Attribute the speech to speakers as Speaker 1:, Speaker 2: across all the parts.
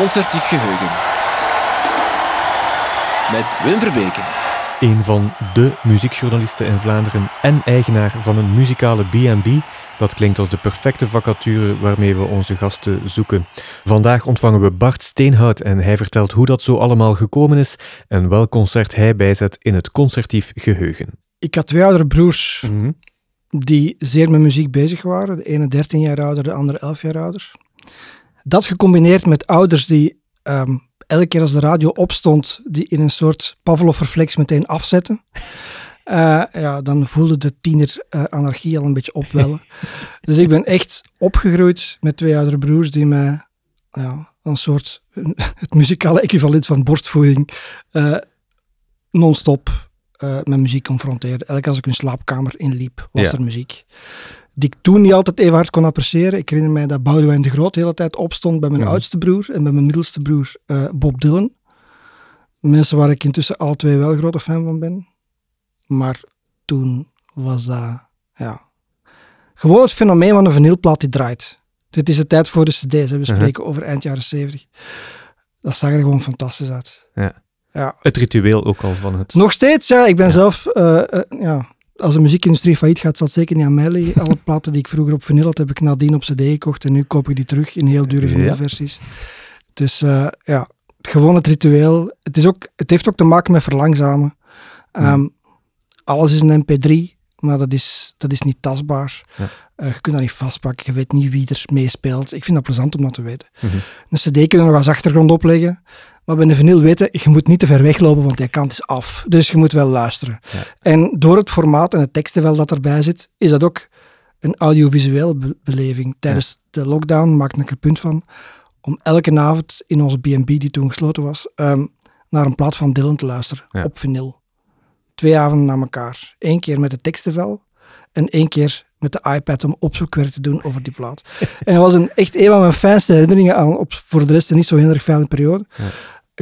Speaker 1: Concertief Geheugen. Met Wim Verbeke.
Speaker 2: Een van de muziekjournalisten in Vlaanderen en eigenaar van een muzikale B&B. Dat klinkt als de perfecte vacature waarmee we onze gasten zoeken. Vandaag ontvangen we Bart Steenhout en hij vertelt hoe dat zo allemaal gekomen is en welk concert hij bijzet in het concertief geheugen.
Speaker 3: Ik had twee oudere broers
Speaker 2: Mhm.
Speaker 3: die zeer met muziek bezig waren. De ene 13 jaar ouder, de andere 11 jaar ouder. Dat gecombineerd met ouders die ehm, elke keer als de radio opstond, die in een soort Pavlov-reflex meteen afzetten. Eh, ja, dan voelde de tiener eh, anarchie al een beetje opwellen. dus ik ben echt opgegroeid met twee oudere broers die mij ja, een soort het muzikale equivalent van borstvoeding eh, non-stop met muziek confronteerde. Elke keer als ik een slaapkamer inliep, was
Speaker 2: Ja.
Speaker 3: er muziek. Die ik toen niet altijd even hard kon appreciëren. Ik herinner mij dat Boudewijn de Groot de hele tijd opstond bij mijn
Speaker 2: Mhm.
Speaker 3: oudste broer en bij mijn middelste broer eh, Bob Dylan. Mensen waar ik intussen alle twee wel grote fan van ben. Maar toen was dat, ja... Gewoon het fenomeen van een vinylplaat die draait. Dit is de tijd voor de cd's. hè. We
Speaker 2: Mhm.
Speaker 3: spreken over eind jaren 70. Dat zag er gewoon fantastisch uit.
Speaker 2: Ja.
Speaker 3: Ja.
Speaker 2: Het ritueel ook al van het...
Speaker 3: Nog steeds, ja. Ik ben zelf, eh, eh, ja, als de muziekindustrie failliet gaat, zal het zeker niet aan mij liggen. Alle platen die ik vroeger op vinyl had, heb ik nadien op cd gekocht en nu koop ik die terug in heel dure
Speaker 2: Ja.
Speaker 3: vinylversies. Dus eh, ja, gewoon het ritueel. Het, is ook, het heeft ook te maken met verlangzamen. Ehm, Alles is een mp3, maar dat is, dat is niet tastbaar.
Speaker 2: Ja.
Speaker 3: Eh, je kunt dat niet vastpakken, je weet niet wie er meespeelt. Ik vind dat plezant om dat te weten.
Speaker 2: Mhm.
Speaker 3: Een cd kunnen we nog als achtergrond opleggen. Maar bij een vinyl weten, je moet niet te ver weglopen, want die kant is af. Dus je moet wel luisteren.
Speaker 2: Ja.
Speaker 3: En door het formaat en het tekstenvel dat erbij zit, is dat ook een audiovisuele be- beleving. Tijdens de lockdown maakte ik er punt van om elke avond in onze B&B, die toen gesloten was, ehm, naar een plaat van Dylan te luisteren,
Speaker 2: Ja.
Speaker 3: op vinyl. Twee avonden na elkaar. Eén keer met het tekstenvel en één keer met de iPad om opzoekwerk te doen over die plaat. en dat was een, echt een van mijn fijnste herinneringen aan, op, voor de rest een niet zo heel erg fijne periode.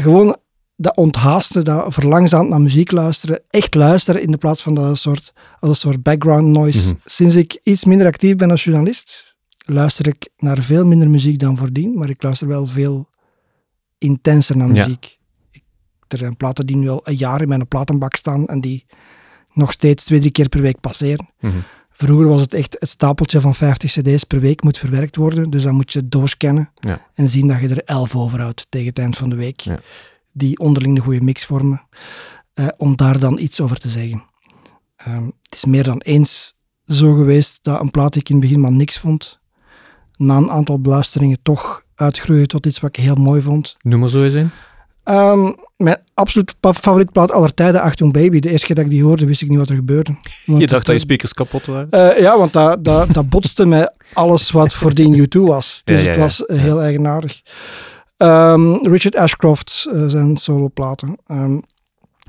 Speaker 3: Gewoon dat onthaasten, dat verlangzaamd naar muziek luisteren, echt luisteren in de plaats van dat een soort, als een soort background noise.
Speaker 2: Mhm.
Speaker 3: Sinds ik iets minder actief ben als journalist, luister ik naar veel minder muziek dan voordien, maar ik luister wel veel intenser naar muziek. Er zijn platen die nu al een jaar in mijn platenbak staan en die nog steeds twee, drie keer per week passeren.
Speaker 2: Mhm.
Speaker 3: Vroeger was het echt het stapeltje van 50 cd's per week moet verwerkt worden. Dus dan moet je doorscannen
Speaker 2: Ja.
Speaker 3: en zien dat je er 11 overhoudt tegen het eind van de week.
Speaker 2: Ja.
Speaker 3: Die onderling de goede mix vormen. eh, om daar dan iets over te zeggen. Ehm, het is meer dan eens zo geweest dat een plaat die ik in het begin maar niks vond, na een aantal beluisteringen toch uitgroeide tot iets wat ik heel mooi vond.
Speaker 2: Noem maar zo eens een.
Speaker 3: Mijn absoluut favoriete plaat aller tijden, Achtung Baby. De eerste keer dat ik die hoorde, wist ik niet wat er gebeurde. Want
Speaker 2: Je dacht dat je
Speaker 3: eh,
Speaker 2: speakers kapot waren?
Speaker 3: eh, ja, want dat, dat, dat botste met alles wat voordien U2 was. Dus
Speaker 2: Ja, ja,
Speaker 3: het was eh, heel eigenaardig. Ehm, Richard Ashcroft, zijn soloplaten, ehm,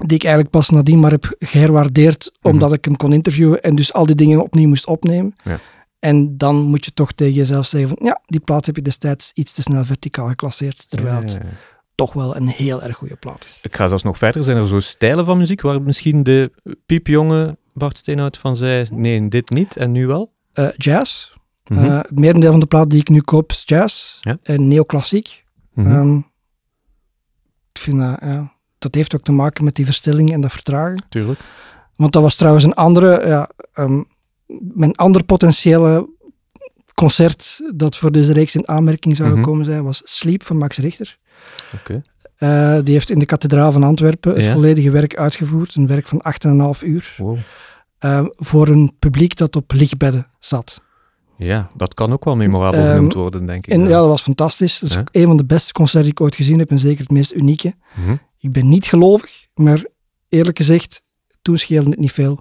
Speaker 3: die ik eigenlijk pas nadien maar heb geherwaardeerd, omdat ik hem kon interviewen en dus al die dingen opnieuw moest opnemen.
Speaker 2: Ja.
Speaker 3: En dan moet je toch tegen jezelf zeggen van, ja, die plaat heb je destijds iets te snel verticaal geclasseerd, terwijl het. Toch wel een heel erg goede plaat is.
Speaker 2: Ik ga zelfs nog verder. Zijn er zo stijlen van muziek waar misschien de piepjonge Bart Steenhout van zei, nee, dit niet en nu wel?
Speaker 3: Eh, jazz. Eh, het merendeel van de plaat die ik nu koop is jazz
Speaker 2: Ja.
Speaker 3: en neoclassiek.
Speaker 2: Mhm.
Speaker 3: Ehm, ik vind dat, ja, dat heeft ook te maken met die verstilling en dat vertragen.
Speaker 2: Tuurlijk.
Speaker 3: Want dat was trouwens een andere, ja, ehm, mijn ander potentiële concert dat voor deze reeks in aanmerking zou
Speaker 2: Mhm.
Speaker 3: gekomen zijn, was Sleep van Max Richter.
Speaker 2: Oké.
Speaker 3: Eh, die heeft in de kathedraal van Antwerpen het
Speaker 2: Ja.
Speaker 3: volledige werk uitgevoerd, een werk van 8,5 uur,
Speaker 2: Wow.
Speaker 3: ehm, voor een publiek dat op lichtbedden zat.
Speaker 2: Ja, dat kan ook wel memorabel
Speaker 3: Ehm,
Speaker 2: genoemd worden, denk ik.
Speaker 3: En ja, dat was fantastisch. Dat is
Speaker 2: Ja.
Speaker 3: een van de beste concerten die ik ooit gezien heb en zeker het meest unieke.
Speaker 2: Mhm.
Speaker 3: Ik ben niet gelovig, maar eerlijk gezegd, toen scheelde het niet veel.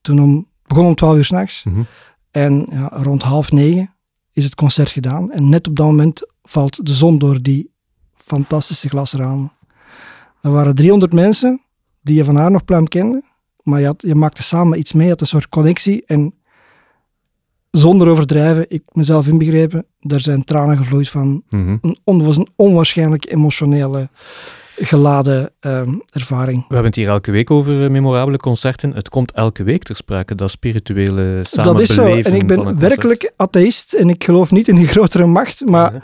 Speaker 3: Toen om, begon om 12 uur s'nachts
Speaker 2: Mhm.
Speaker 3: en ja, rond half negen is het concert gedaan. En net op dat moment valt de zon door die fantastische glasramen. Er waren 300 mensen die je van haar nog pluim kende, maar je, had, je maakte samen iets mee, je had een soort connectie. En zonder overdrijven, ik mezelf inbegrepen, er zijn tranen gevloeid van
Speaker 2: Mhm.
Speaker 3: een, on, was een onwaarschijnlijk emotionele geladen ehm, ervaring.
Speaker 2: We hebben het hier elke week over eh, memorabele concerten. Het komt elke week ter sprake, dat spirituele
Speaker 3: Dat
Speaker 2: samenbeleven
Speaker 3: is zo. En ik ben werkelijk atheïst en ik geloof niet in die grotere macht, maar
Speaker 2: Ja.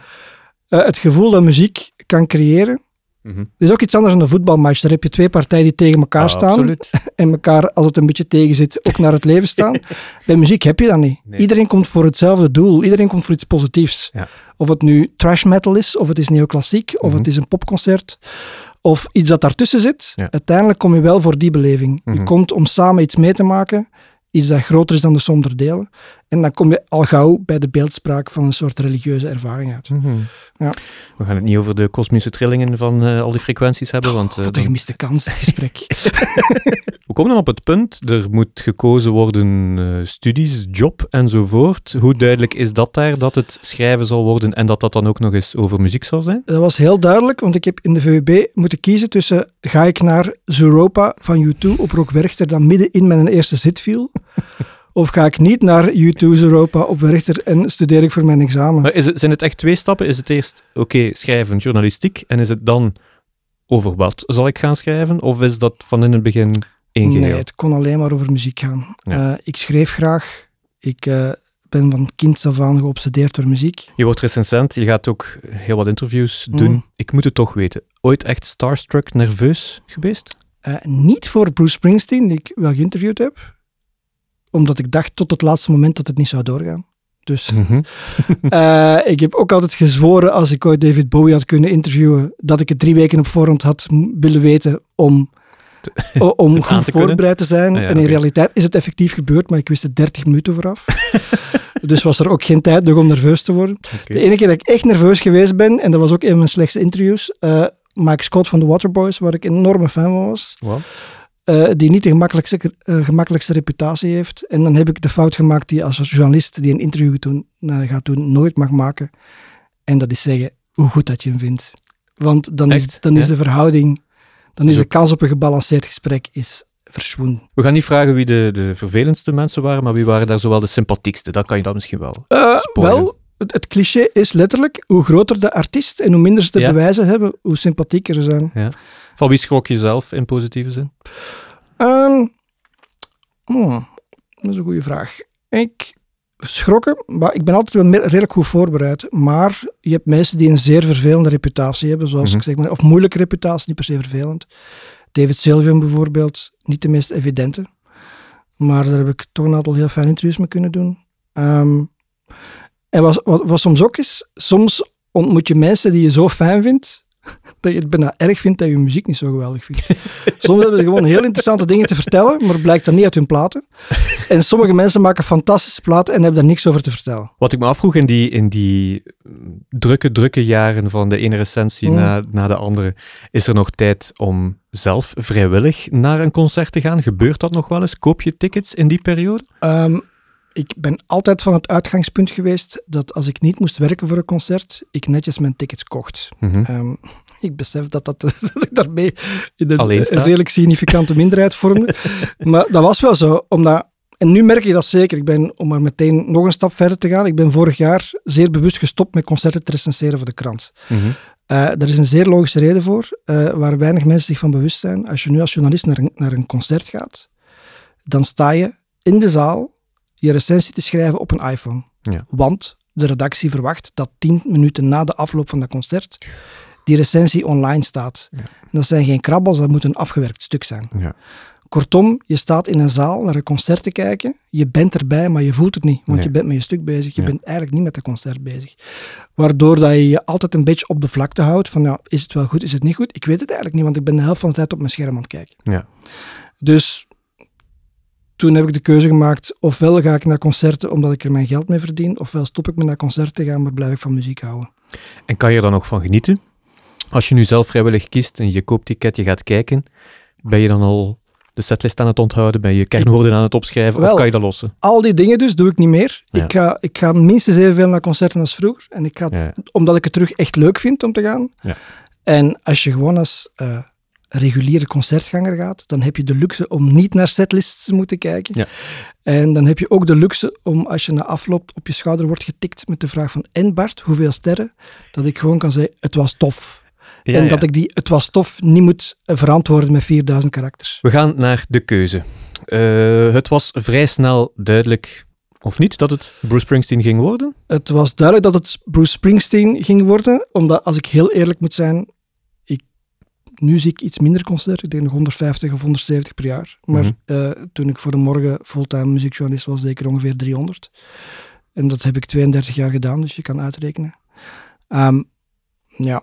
Speaker 3: eh, het gevoel dat muziek kan creëren.
Speaker 2: Mhm.
Speaker 3: Het is ook iets anders dan een voetbalmatch. Daar heb je twee partijen die tegen elkaar
Speaker 2: Ah,
Speaker 3: staan.
Speaker 2: Absoluut.
Speaker 3: En elkaar, als het een beetje tegen zit, ook naar het leven staan. Bij muziek heb je dat niet.
Speaker 2: Nee.
Speaker 3: Iedereen komt voor hetzelfde doel. Iedereen komt voor iets positiefs.
Speaker 2: Ja.
Speaker 3: Of het nu trash metal is, of het is neoclassiek, of
Speaker 2: Mhm.
Speaker 3: het is een popconcert, of iets dat daartussen zit.
Speaker 2: Ja.
Speaker 3: Uiteindelijk kom je wel voor die beleving.
Speaker 2: Mhm.
Speaker 3: Je komt om samen iets mee te maken, iets dat groter is dan de som der delen. En dan kom je al gauw bij de beeldspraak van een soort religieuze ervaring uit.
Speaker 2: Mhm.
Speaker 3: Ja.
Speaker 2: We gaan het niet over de kosmische trillingen van eh, al die frequenties hebben, want eh,
Speaker 3: Wat een
Speaker 2: dan-
Speaker 3: gemiste kans, dit gesprek.
Speaker 2: we komen dan op het punt, er moet gekozen worden eh, studies, job enzovoort. Hoe duidelijk is dat daar, dat het schrijven zal worden en dat dat dan ook nog eens over muziek zal zijn?
Speaker 3: Dat was heel duidelijk, want ik heb in de VUB moeten kiezen tussen ga ik naar Zuropa van U2 op Rock Werchter, dat midden in mijn eerste zit viel, of ga ik niet naar U2 Zuropa op Werchter en studeer ik voor mijn examen.
Speaker 2: Maar is het, zijn het echt twee stappen? Is het eerst, oké, schrijven, journalistiek, en is het dan over wat zal ik gaan schrijven? Of is dat van in het begin één geheel?
Speaker 3: Nee, het kon alleen maar over muziek gaan.
Speaker 2: Ja.
Speaker 3: Eh, ik schreef graag. Ik eh, ben van kind af aan geobsedeerd door muziek.
Speaker 2: Je wordt recensent, je gaat ook heel wat interviews doen.
Speaker 3: Mm.
Speaker 2: Ik moet het toch weten. Ooit echt starstruck, nerveus geweest?
Speaker 3: Eh, niet voor Bruce Springsteen, die ik wel geïnterviewd heb. Omdat ik dacht tot het laatste moment dat het niet zou doorgaan. Dus
Speaker 2: Mhm.
Speaker 3: eh, ik heb ook altijd gezworen als ik ooit David Bowie had kunnen interviewen, dat ik het drie weken op voorhand had willen weten om, om goed
Speaker 2: te kunnen?
Speaker 3: voorbereid te zijn.
Speaker 2: Ah ja,
Speaker 3: en in realiteit is het effectief gebeurd, maar ik wist het 30 minuten vooraf. dus was er ook geen tijd nog om nerveus te worden. De ene keer dat ik echt nerveus geweest ben, en dat was ook een van mijn slechtste interviews, eh, Mike Scott van de Waterboys, waar ik een enorme fan van was,
Speaker 2: Wat?
Speaker 3: Eh, die niet de gemakkelijkste, eh, gemakkelijkste reputatie heeft. En dan heb ik de fout gemaakt die als journalist die een interview doen, eh, gaat doen, nooit mag maken. En dat is zeggen hoe goed dat je hem vindt. Want dan is, dan is
Speaker 2: Ja?
Speaker 3: de verhouding, dan is de kans op een gebalanceerd gesprek is.
Speaker 2: We gaan niet vragen wie de, de vervelendste mensen waren, maar wie waren daar zowel de sympathiekste? Dan kan je dat misschien wel.
Speaker 3: Wel, het, het cliché is letterlijk, hoe groter de artiest en hoe minder ze te
Speaker 2: Ja.
Speaker 3: bewijzen hebben, hoe sympathieker ze zijn.
Speaker 2: Van wie schrok je zelf in positieve zin?
Speaker 3: Ehm, hmm, dat is een goede vraag. Ik schrokken, maar ik ben altijd wel redelijk goed voorbereid. Maar je hebt mensen die een zeer vervelende reputatie hebben, zoals
Speaker 2: Mhm.
Speaker 3: ik zeg maar, of moeilijke reputatie, niet per se vervelend. David Sylvian bijvoorbeeld, niet de meest evidente. Maar daar heb ik toch een aantal heel fijne interviews mee kunnen doen. Ehm, en wat, wat, wat soms ook is, soms ontmoet je mensen die je zo fijn vindt, dat je het bijna erg vindt dat je muziek niet zo geweldig vindt. Soms hebben ze gewoon heel interessante dingen te vertellen, maar blijkt dan niet uit hun platen. En sommige mensen maken fantastische platen en hebben daar niks over te vertellen.
Speaker 2: Wat ik me afvroeg in die, in die mm, drukke, drukke jaren van de ene recensie
Speaker 3: Mm.
Speaker 2: na, na de andere, is er nog tijd om zelf vrijwillig naar een concert te gaan? Gebeurt dat nog wel eens? Koop je tickets in die periode?
Speaker 3: Ehm, ik ben altijd van het uitgangspunt geweest dat als ik niet moest werken voor een concert, ik netjes mijn tickets kocht.
Speaker 2: Mhm.
Speaker 3: Ehm, ik besef dat, dat, dat ik daarmee in een, redelijk significante minderheid vormde. maar dat was wel zo, omdat... En nu merk ik dat zeker. Ik ben, om maar meteen nog een stap verder te gaan, ik ben vorig jaar zeer bewust gestopt met concerten te recenseren voor de krant. Eh, daar is een zeer logische reden voor, eh, waar weinig mensen zich van bewust zijn. Als je nu als journalist naar een, naar een concert gaat, dan sta je in de zaal je recensie te schrijven op een iPhone.
Speaker 2: Ja.
Speaker 3: Want de redactie verwacht dat tien minuten na de afloop van dat concert die recensie online staat.
Speaker 2: Ja.
Speaker 3: En dat zijn geen krabbels, dat moet een afgewerkt stuk zijn.
Speaker 2: Ja.
Speaker 3: Kortom, je staat in een zaal naar een concert te kijken. Je bent erbij, maar je voelt het niet. Want
Speaker 2: Nee.
Speaker 3: je bent met je stuk bezig. Je
Speaker 2: Ja.
Speaker 3: bent eigenlijk niet met het concert bezig. Waardoor dat je je altijd een beetje op de vlakte houdt. Van ja, is het wel goed, is het niet goed? Ik weet het eigenlijk niet, want ik ben de helft van de tijd op mijn scherm aan het kijken.
Speaker 2: Ja.
Speaker 3: Dus toen heb ik de keuze gemaakt. Ofwel ga ik naar concerten omdat ik er mijn geld mee verdien. Ofwel stop ik met naar concerten te gaan, maar blijf ik van muziek houden.
Speaker 2: En kan je er dan nog van genieten? Als je nu zelf vrijwillig kiest en je koopt ticket, je gaat kijken, ben je dan al de setlist aan het onthouden? Ben je kernwoorden aan het opschrijven?
Speaker 3: Wel.
Speaker 2: of kan je dat lossen?
Speaker 3: Al die dingen dus doe ik niet meer.
Speaker 2: Ja.
Speaker 3: Ik, ga, ik ga minstens evenveel naar concerten als vroeger. En ik ga
Speaker 2: Ja.
Speaker 3: omdat ik het terug echt leuk vind om te gaan.
Speaker 2: Ja.
Speaker 3: En als je gewoon als eh, reguliere concertganger gaat, dan heb je de luxe om niet naar setlists te moeten kijken.
Speaker 2: Ja.
Speaker 3: En dan heb je ook de luxe om, als je na afloop op je schouder wordt getikt met de vraag van en Bart, hoeveel sterren? Dat ik gewoon kan zeggen, het was tof.
Speaker 2: Ja,
Speaker 3: en
Speaker 2: ja.
Speaker 3: dat ik die het was tof niet moet eh, verantwoorden met 4000 karakters.
Speaker 2: We gaan naar de keuze. Eh, het was vrij snel duidelijk Of niet, dat het Bruce Springsteen ging worden?
Speaker 3: Het was duidelijk dat het Bruce Springsteen ging worden, omdat als ik heel eerlijk moet zijn, nu zie ik iets minder concerten, ik denk nog 150 of 170 per jaar. Maar
Speaker 2: Mhm.
Speaker 3: eh, toen ik voor de morgen fulltime muziekjournalist was, deed ik er ongeveer 300. En dat heb ik 32 jaar gedaan, dus je kan uitrekenen. Ehm, ja,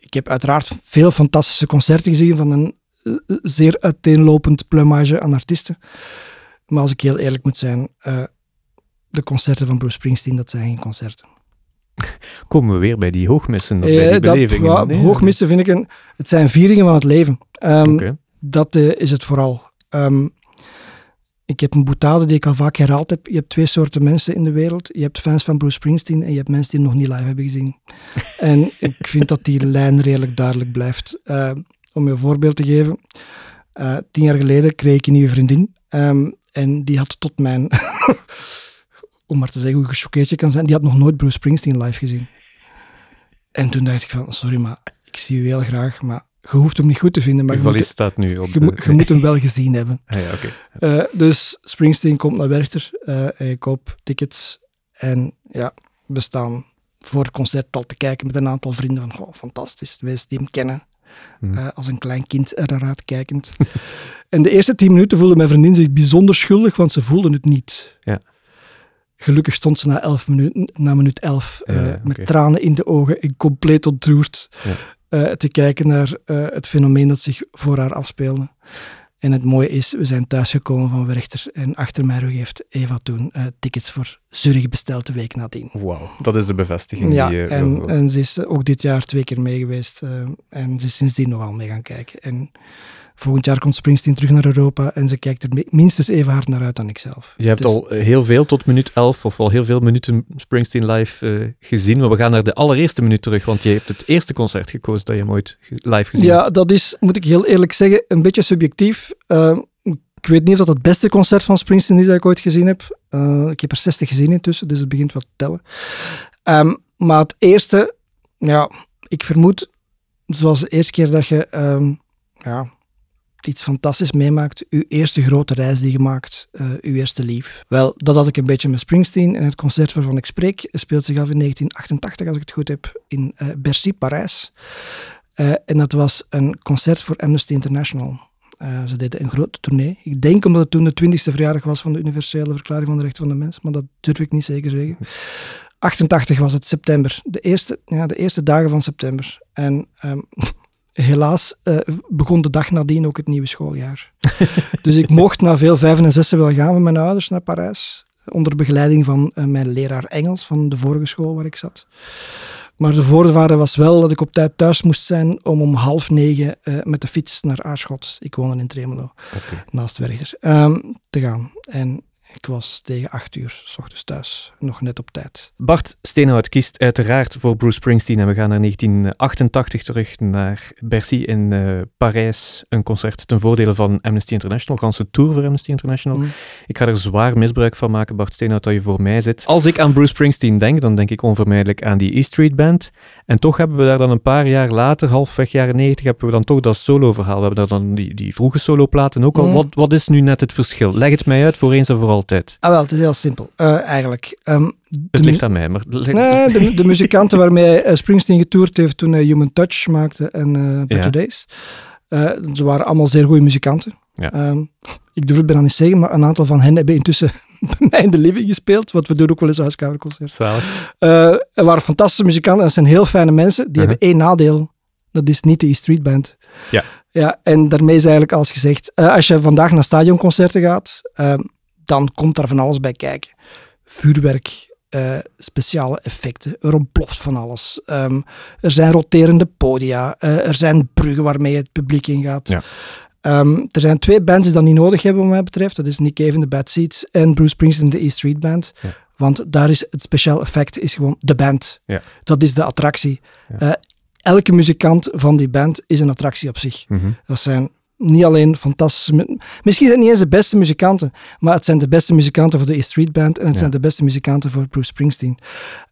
Speaker 3: ik heb uiteraard veel fantastische concerten gezien van een eh, zeer uiteenlopend plumage aan artiesten. Maar als ik heel eerlijk moet zijn, eh, de concerten van Bruce Springsteen, dat zijn geen concerten.
Speaker 2: Komen we weer bij die hoogmissen, bij
Speaker 3: Eh,
Speaker 2: die belevingen? Nee,
Speaker 3: hoogmissen vind ik een... Het zijn vieringen van het leven. Ehm. Dat eh, is het vooral. Ehm, ik heb een boetade die ik al vaak herhaald heb. Je hebt twee soorten mensen in de wereld. Je hebt fans van Bruce Springsteen en je hebt mensen die hem nog niet live hebben gezien. en ik vind dat die lijn redelijk duidelijk blijft. Eh, om je een voorbeeld te geven. eh, tien jaar geleden kreeg ik een nieuwe vriendin. ehm, en die had tot mijn... om maar te zeggen hoe gechoqueerd je kan zijn. Die had nog nooit Bruce Springsteen live gezien. En toen dacht ik van, sorry, maar ik zie u heel graag, maar je hoeft hem niet goed te vinden, maar je moet,
Speaker 2: staat nu op
Speaker 3: je,
Speaker 2: de...
Speaker 3: je moet hem wel gezien hebben.
Speaker 2: Ah, ja, oké.
Speaker 3: Eh, dus Springsteen komt naar Werchter eh, en ik koop tickets. En ja, we staan voor het concert al te kijken met een aantal vrienden van, goh, fantastisch, mensen die hem kennen.
Speaker 2: Mhm.
Speaker 3: Eh, als een klein kind er naar uitkijkend. en de eerste tien minuten voelde mijn vriendin zich bijzonder schuldig, want ze voelde het niet.
Speaker 2: Ja.
Speaker 3: Gelukkig stond ze na, elf minuten, na minuut elf eh,
Speaker 2: Ja, ja,
Speaker 3: met tranen in de ogen en compleet ontroerd
Speaker 2: Ja.
Speaker 3: eh, te kijken naar eh, het fenomeen dat zich voor haar afspeelde. En het mooie is, we zijn thuisgekomen van Werchter en achter rug heeft Eva toen tickets voor Zurich besteld de week nadien.
Speaker 2: Wauw, dat is de bevestiging.
Speaker 3: Ja,
Speaker 2: die, eh,
Speaker 3: en, en ze is ook dit jaar twee keer mee geweest. en ze is sindsdien nogal mee gaan kijken. En volgend jaar komt Springsteen terug naar Europa en ze kijkt er mi- minstens even hard naar uit dan ik zelf.
Speaker 2: Je hebt
Speaker 3: Dus-
Speaker 2: al heel veel tot minuut 11, of al heel veel minuten Springsteen live eh, gezien. Maar we gaan naar de allereerste minuut terug, want je hebt het eerste concert gekozen dat je hem ooit live gezien
Speaker 3: Ja,
Speaker 2: hebt.
Speaker 3: dat is, moet ik heel eerlijk zeggen, een beetje subjectief. Eh, ik weet niet of dat het beste concert van Springsteen is dat ik ooit gezien heb. Eh, ik heb er 60 gezien intussen, dus het begint wat te tellen. Ehm, maar het eerste, ja, ik vermoed, zoals de eerste keer dat je ehm, ja, iets fantastisch meemaakt, uw eerste grote reis die je maakt, eh, uw eerste lief. Wel, dat had ik een beetje met Springsteen en het concert waarvan ik spreek speelt zich af in 1988, als ik het goed heb, in eh, Bercy, Parijs. Eh, en dat was een concert voor Amnesty International. Ze deden een grote tournee. Ik denk omdat het toen de 20e verjaardag was van de Universele Verklaring van de Rechten van de Mens, maar dat durf ik niet zeker zeggen. 88 was het, september. De eerste, ja, de eerste dagen van september. En ehm, helaas eh, begon de dag nadien ook het nieuwe schooljaar. dus ik mocht na veel vijven en zessen wel gaan met mijn ouders naar Parijs. Onder begeleiding van eh, mijn leraar Engels van de vorige school waar ik zat. Maar de voorwaarde was wel dat ik op tijd thuis moest zijn om om half negen eh, met de fiets naar Aarschot, ik woonde in Tremelo, naast Werchter, ehm, te gaan. En ik was tegen acht uur s ochtends thuis, nog net op tijd.
Speaker 2: Bart Steenhout kiest uiteraard voor Bruce Springsteen en we gaan naar 1988 terug naar Bercy in eh, Parijs. Een concert ten voordele van Amnesty International, ganse tour voor Amnesty International.
Speaker 3: Mm.
Speaker 2: Ik ga er zwaar misbruik van maken, Bart Steenhout, dat je voor mij zit. Als ik aan Bruce Springsteen denk, dan denk ik onvermijdelijk aan die E Street Band. En toch hebben we daar dan een paar jaar later, halfweg jaren 90, hebben we dan toch dat solo-verhaal. We hebben daar dan die, die vroege soloplaten ook al.
Speaker 3: Mm.
Speaker 2: Wat, wat is nu net het verschil? Leg het mij uit voor eens en voor altijd.
Speaker 3: Ah wel, het is heel simpel, eh, eigenlijk. Ehm,
Speaker 2: Het ligt aan mij, maar...
Speaker 3: Nee, de, de muzikanten waarmee eh, Springsteen getoerd heeft toen hij Human Touch maakte en eh Better
Speaker 2: Ja.
Speaker 3: Days. eh, ze waren allemaal zeer goede muzikanten.
Speaker 2: Ja.
Speaker 3: Ehm, ik durf het bijna niet zeggen, maar een aantal van hen hebben intussen bij mij in de living gespeeld, wat we doen ook wel eens huiskamerconcerten.
Speaker 2: Zalig.
Speaker 3: Eh er waren fantastische muzikanten en dat zijn heel fijne mensen. Die
Speaker 2: Uh-huh.
Speaker 3: hebben één nadeel, dat is niet de E Street Band.
Speaker 2: Ja.
Speaker 3: Ja, en daarmee is eigenlijk alles gezegd. Eh, als je vandaag naar stadionconcerten gaat, ehm, dan komt daar van alles bij kijken. Vuurwerk, eh, speciale effecten, er ontploft van alles. Ehm, er zijn roterende podia, eh, er zijn bruggen waarmee het publiek ingaat.
Speaker 2: Ja.
Speaker 3: Ehm, er zijn twee bands die dat niet nodig hebben, wat mij betreft. Dat is Nick Cave en de Bad Seeds en Bruce Springsteen de E Street Band.
Speaker 2: Ja.
Speaker 3: Want daar is het speciaal effect is gewoon de band.
Speaker 2: Ja.
Speaker 3: Dat is de attractie. Eh, elke muzikant van die band is een attractie op zich.
Speaker 2: Mhm.
Speaker 3: Dat zijn niet alleen fantastische... Misschien zijn het niet eens de beste muzikanten, maar het zijn de beste muzikanten voor de E Street Band en het
Speaker 2: Ja.
Speaker 3: zijn de beste muzikanten voor Bruce Springsteen.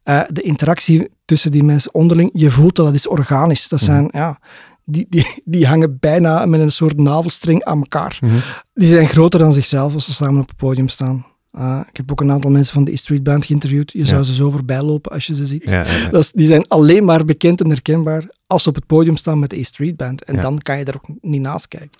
Speaker 3: Eh, de interactie tussen die mensen onderling, je voelt dat dat is organisch. Dat
Speaker 2: Mhm.
Speaker 3: zijn, ja... Die, die, die hangen bijna met een soort navelstring aan elkaar.
Speaker 2: Mhm.
Speaker 3: Die zijn groter dan zichzelf als ze samen op het podium staan. Uh, ik heb ook een aantal mensen van de E Street Band geïnterviewd. Je zou ze zo voorbij lopen als je ze ziet.
Speaker 2: Ja, ja, ja.
Speaker 3: Dat is, die zijn alleen maar bekend en herkenbaar als ze op het podium staan met de E Street Band. En
Speaker 2: Ja.
Speaker 3: dan kan je er ook niet naast kijken.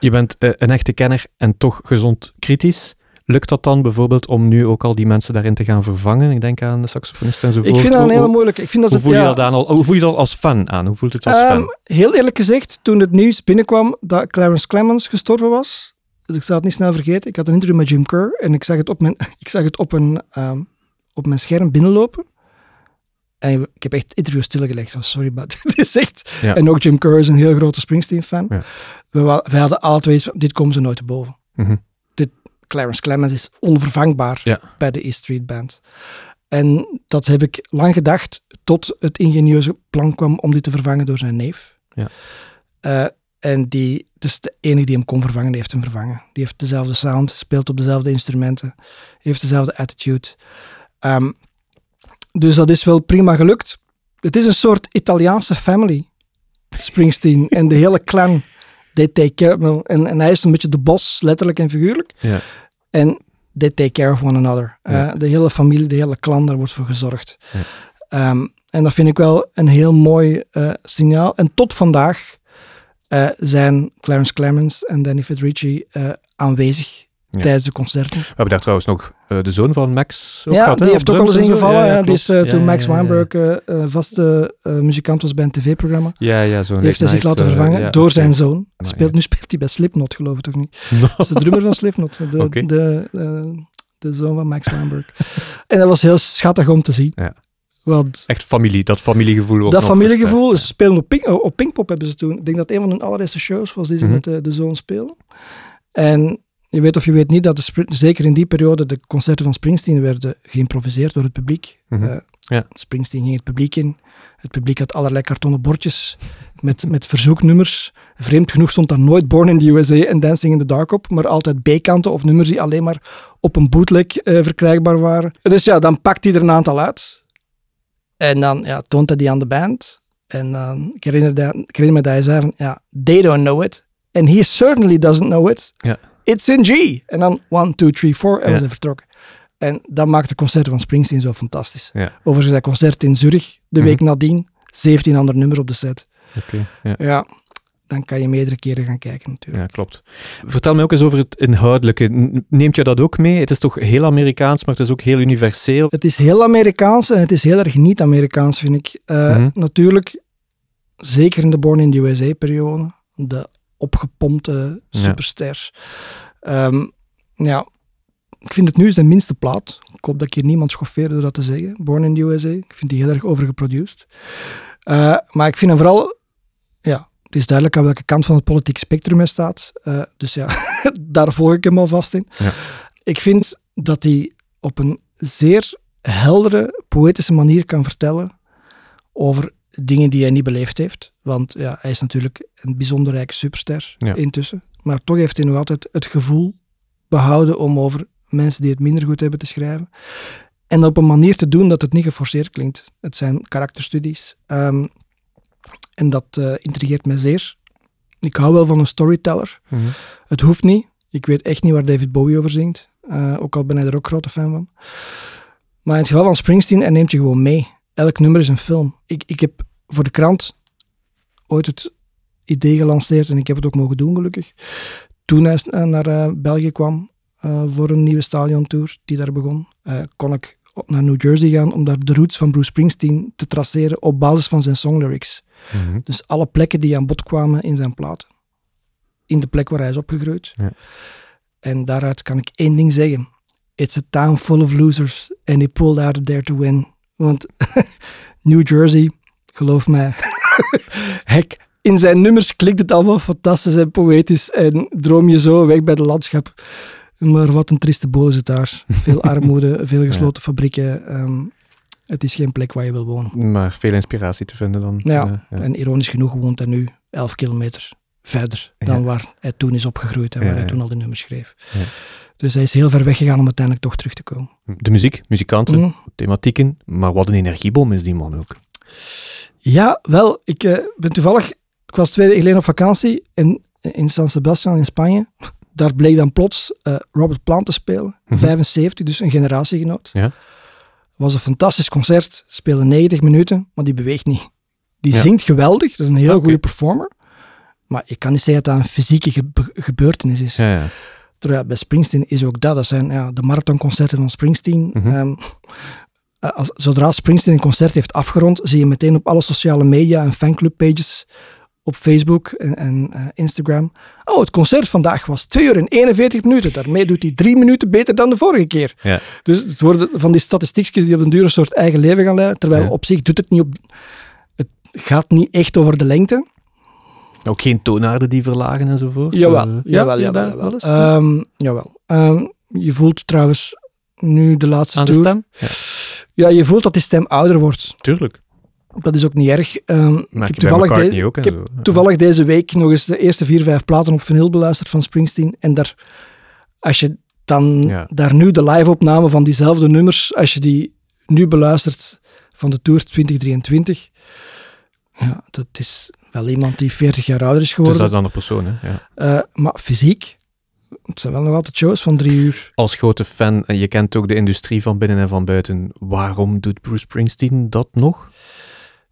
Speaker 2: Je bent eh, een echte kenner en toch gezond kritisch. Lukt dat dan bijvoorbeeld om nu ook al die mensen daarin te gaan vervangen? Ik denk aan de saxofonist enzovoort.
Speaker 3: Ik vind dat een
Speaker 2: Hoe-
Speaker 3: hele
Speaker 2: hoe-
Speaker 3: moeilijke.
Speaker 2: Hoe voel je dat aan? Al, hoe voel je dat als fan?
Speaker 3: Ehm, heel eerlijk gezegd, toen het nieuws binnenkwam dat Clarence Clemens gestorven was, ik zal het niet snel vergeten, ik had een interview met Jim Kerr en ik zag het op mijn, ik zag het op een, ehm, op mijn scherm binnenlopen. En ik heb echt interviews stilgelegd. Oh, sorry, maar dit is echt...
Speaker 2: Ja.
Speaker 3: En ook Jim Kerr is een heel grote Springsteen-fan.
Speaker 2: Ja.
Speaker 3: We, wij hadden alle twee dit komen ze nooit te boven.
Speaker 2: Mhm.
Speaker 3: Clarence Clemens is onvervangbaar
Speaker 2: Ja.
Speaker 3: bij de E Street Band. En dat heb ik lang gedacht, tot het ingenieuze plan kwam om dit te vervangen door zijn neef.
Speaker 2: Ja.
Speaker 3: Eh, en die, dus de enige die hem kon vervangen, die heeft hem vervangen. Die heeft dezelfde sound, speelt op dezelfde instrumenten, heeft dezelfde attitude. Ehm, dus dat is wel prima gelukt. Het is een soort Italiaanse family, Springsteen. en de hele clan, they take care, en, en hij is een beetje de bos, letterlijk en figuurlijk.
Speaker 2: Ja.
Speaker 3: En they take care of one another.
Speaker 2: Ja.
Speaker 3: Eh, de hele familie, de hele clan, daar wordt voor gezorgd.
Speaker 2: Ja.
Speaker 3: Ehm, en dat vind ik wel een heel mooi eh, signaal. En tot vandaag eh, zijn Clarence Clemens en Danny Federici eh, aanwezig
Speaker 2: Ja.
Speaker 3: tijdens de concerten.
Speaker 2: We hebben daar trouwens nog eh, de zoon van Max ook
Speaker 3: ja,
Speaker 2: gehad,
Speaker 3: die heeft ook al eens ingevallen.
Speaker 2: Ja,
Speaker 3: die is, toen Max. Weinberg vaste muzikant was bij een tv-programma.
Speaker 2: Ja, ja,
Speaker 3: heeft hij zich laten vervangen door zijn zoon.
Speaker 2: Maar
Speaker 3: Speelt,
Speaker 2: ja.
Speaker 3: Nu speelt hij bij Slipknot, geloof ik, of niet?
Speaker 2: No.
Speaker 3: Dat is de drummer van Slipknot, de, de, de zoon van Max Weinberg. en dat was heel schattig om te zien. Want
Speaker 2: Echt familie, dat familiegevoel wordt
Speaker 3: dat
Speaker 2: nog
Speaker 3: familiegevoel, ze spelen op, Pink, op Pinkpop hebben ze toen. Ik denk dat een van hun allereerste shows was die ze
Speaker 2: Mhm.
Speaker 3: met de, de zoon spelen. En je weet of je weet niet dat de, zeker in die periode de concerten van Springsteen werden geïmproviseerd door het publiek.
Speaker 2: Mhm.
Speaker 3: Eh,
Speaker 2: Ja.
Speaker 3: Springsteen ging het publiek in. Het publiek had allerlei kartonnen bordjes met, met verzoeknummers. Vreemd genoeg stond daar nooit Born in the USA en Dancing in the Dark op, maar altijd B-kanten of nummers die alleen maar op een bootleg eh, verkrijgbaar waren. Dus ja, dan pakt hij er een aantal uit. En dan ja, toont hij die aan de band. En dan, ik, herinner dat- ik herinner me dat hij zei van, ja, they don't know it. And he certainly doesn't know it.
Speaker 2: Ja.
Speaker 3: It's in G. En dan 1, 2, 3, 4 en we zijn vertrokken. En dat maakt de concerten van Springsteen zo fantastisch.
Speaker 2: Ja.
Speaker 3: Overigens, dat concert in Zurich, de
Speaker 2: Mhm.
Speaker 3: week nadien, 17 andere nummers op de set.
Speaker 2: Oké, ja.
Speaker 3: Ja, dan kan je meerdere keren gaan kijken natuurlijk.
Speaker 2: Ja, klopt. Vertel me ook eens over het inhoudelijke. Neemt je dat ook mee? Het is toch heel Amerikaans, maar het is ook heel universeel.
Speaker 3: Het is heel Amerikaans en het is heel erg niet-Amerikaans, vind ik. Eh,
Speaker 2: Mhm.
Speaker 3: Natuurlijk, zeker in de Born in the USA-periode, de opgepompte
Speaker 2: Ja.
Speaker 3: supersters. Ehm, ja, ik vind het nu is de minste plaat. Ik hoop dat ik hier niemand schoffeer door dat te zeggen. Born in the USA. Ik vind die heel erg overgeproduced. Eh, maar ik vind hem vooral... Ja, het is duidelijk aan welke kant van het politieke spectrum hij staat. Eh, dus ja, daar volg ik hem al vast in.
Speaker 2: Ja.
Speaker 3: Ik vind dat hij op een zeer heldere, poëtische manier kan vertellen over dingen die hij niet beleefd heeft. Want ja, hij is natuurlijk een bijzonder rijke superster
Speaker 2: Ja.
Speaker 3: intussen. Maar toch heeft hij nog altijd het gevoel behouden om over mensen die het minder goed hebben te schrijven. En op een manier te doen dat het niet geforceerd klinkt. Het zijn karakterstudies. Ehm, en dat eh, intrigeert mij zeer. Ik hou wel van een storyteller.
Speaker 2: Mhm.
Speaker 3: Het hoeft niet. Ik weet echt niet waar David Bowie over zingt. Eh, ook al ben hij er ook grote fan van. Maar in het geval van Springsteen, hij neemt je gewoon mee. Elk nummer is een film. Ik, ik heb voor de krant ooit het idee gelanceerd en ik heb het ook mogen doen, gelukkig. Toen hij eh, naar België kwam voor een nieuwe stadiontour die daar begon, kon ik op naar New Jersey gaan om daar de roots van Bruce Springsteen te traceren op basis van zijn songlyrics.
Speaker 2: Mhm.
Speaker 3: Dus alle plekken die aan bod kwamen in zijn platen. In de plek waar hij is opgegroeid.
Speaker 2: Ja.
Speaker 3: En daaruit kan ik één ding zeggen. It's a town full of losers and they pulled out of there to win. Want New Jersey, geloof mij, hek, in zijn nummers klinkt het allemaal fantastisch en poëtisch en droom je zo weg bij de landschap. Maar wat een trieste boel is het daar. Veel armoede, veel gesloten fabrieken. ehm, het is geen plek waar je wil wonen.
Speaker 2: Maar veel inspiratie te vinden dan.
Speaker 3: Ja,
Speaker 2: Eh, ja.
Speaker 3: en ironisch genoeg woont hij nu 11 kilometer verder dan
Speaker 2: Ja.
Speaker 3: waar hij toen is opgegroeid en waar hij toen al de nummers schreef. Dus hij is heel ver weggegaan om uiteindelijk toch terug te komen.
Speaker 2: De muziek, muzikanten,
Speaker 3: Mm.
Speaker 2: thematieken. Maar wat een energiebom is die man ook.
Speaker 3: Ja, wel, ik eh, ben toevallig, ik was twee weken geleden op vakantie in, in San Sebastian in Spanje. daar bleek dan plots eh, Robert Plant te spelen,
Speaker 2: Mhm.
Speaker 3: 75, dus een generatiegenoot.
Speaker 2: Ja.
Speaker 3: Was een fantastisch concert, speelde 90 minuten, maar die beweegt niet. Die
Speaker 2: Ja.
Speaker 3: zingt geweldig, dat is een heel goede performer. Maar ik kan niet zeggen dat dat een fysieke gebe- gebeurtenis is.
Speaker 2: Ja, ja.
Speaker 3: Terwijl bij Springsteen is ook dat. Dat zijn ja, de marathonconcerten van Springsteen.
Speaker 2: Mhm.
Speaker 3: Ehm, eh, als, zodra Springsteen een concert heeft afgerond, zie je meteen op alle sociale media en fanclubpages op Facebook en, en eh, Instagram. Oh, het concert vandaag was 2 uur en 41 minuten. Daarmee doet hij drie minuten beter dan de vorige keer.
Speaker 2: Ja.
Speaker 3: Dus het worden van die statistiekjes die op een duur een soort eigen leven gaan leiden. Terwijl
Speaker 2: Ja.
Speaker 3: op zich doet het niet op... Het gaat niet echt over de lengte.
Speaker 2: Ook geen toonaarden die verlagen enzovoort?
Speaker 3: Jawel,
Speaker 2: Eh,
Speaker 3: jawel,
Speaker 2: ja,
Speaker 3: jawel. jawel.
Speaker 2: wel eens?
Speaker 3: Ehm, jawel. Ehm, je voelt trouwens nu de laatste
Speaker 2: Aan de
Speaker 3: tour...
Speaker 2: stem? Ja,
Speaker 3: Ja, je voelt dat die stem ouder wordt.
Speaker 2: tuurlijk.
Speaker 3: Dat is ook niet erg. Ehm, ik heb toevallig, de-
Speaker 2: ook
Speaker 3: ik heb toevallig deze week nog eens de eerste vier, vijf platen op vinyl beluisterd van Springsteen. En daar, als je dan
Speaker 2: Ja.
Speaker 3: daar nu de live-opname van diezelfde nummers, als je die nu beluistert van de Tour 2023, ja, dat is wel iemand die 40 jaar ouder is
Speaker 2: Dus
Speaker 3: geworden.
Speaker 2: dat is een andere persoon, hè? Ja.
Speaker 3: Eh, maar fysiek, het zijn wel nog altijd shows van drie uur.
Speaker 2: Als grote fan, en je kent ook de industrie van binnen en van buiten, waarom doet Bruce Springsteen dat nog?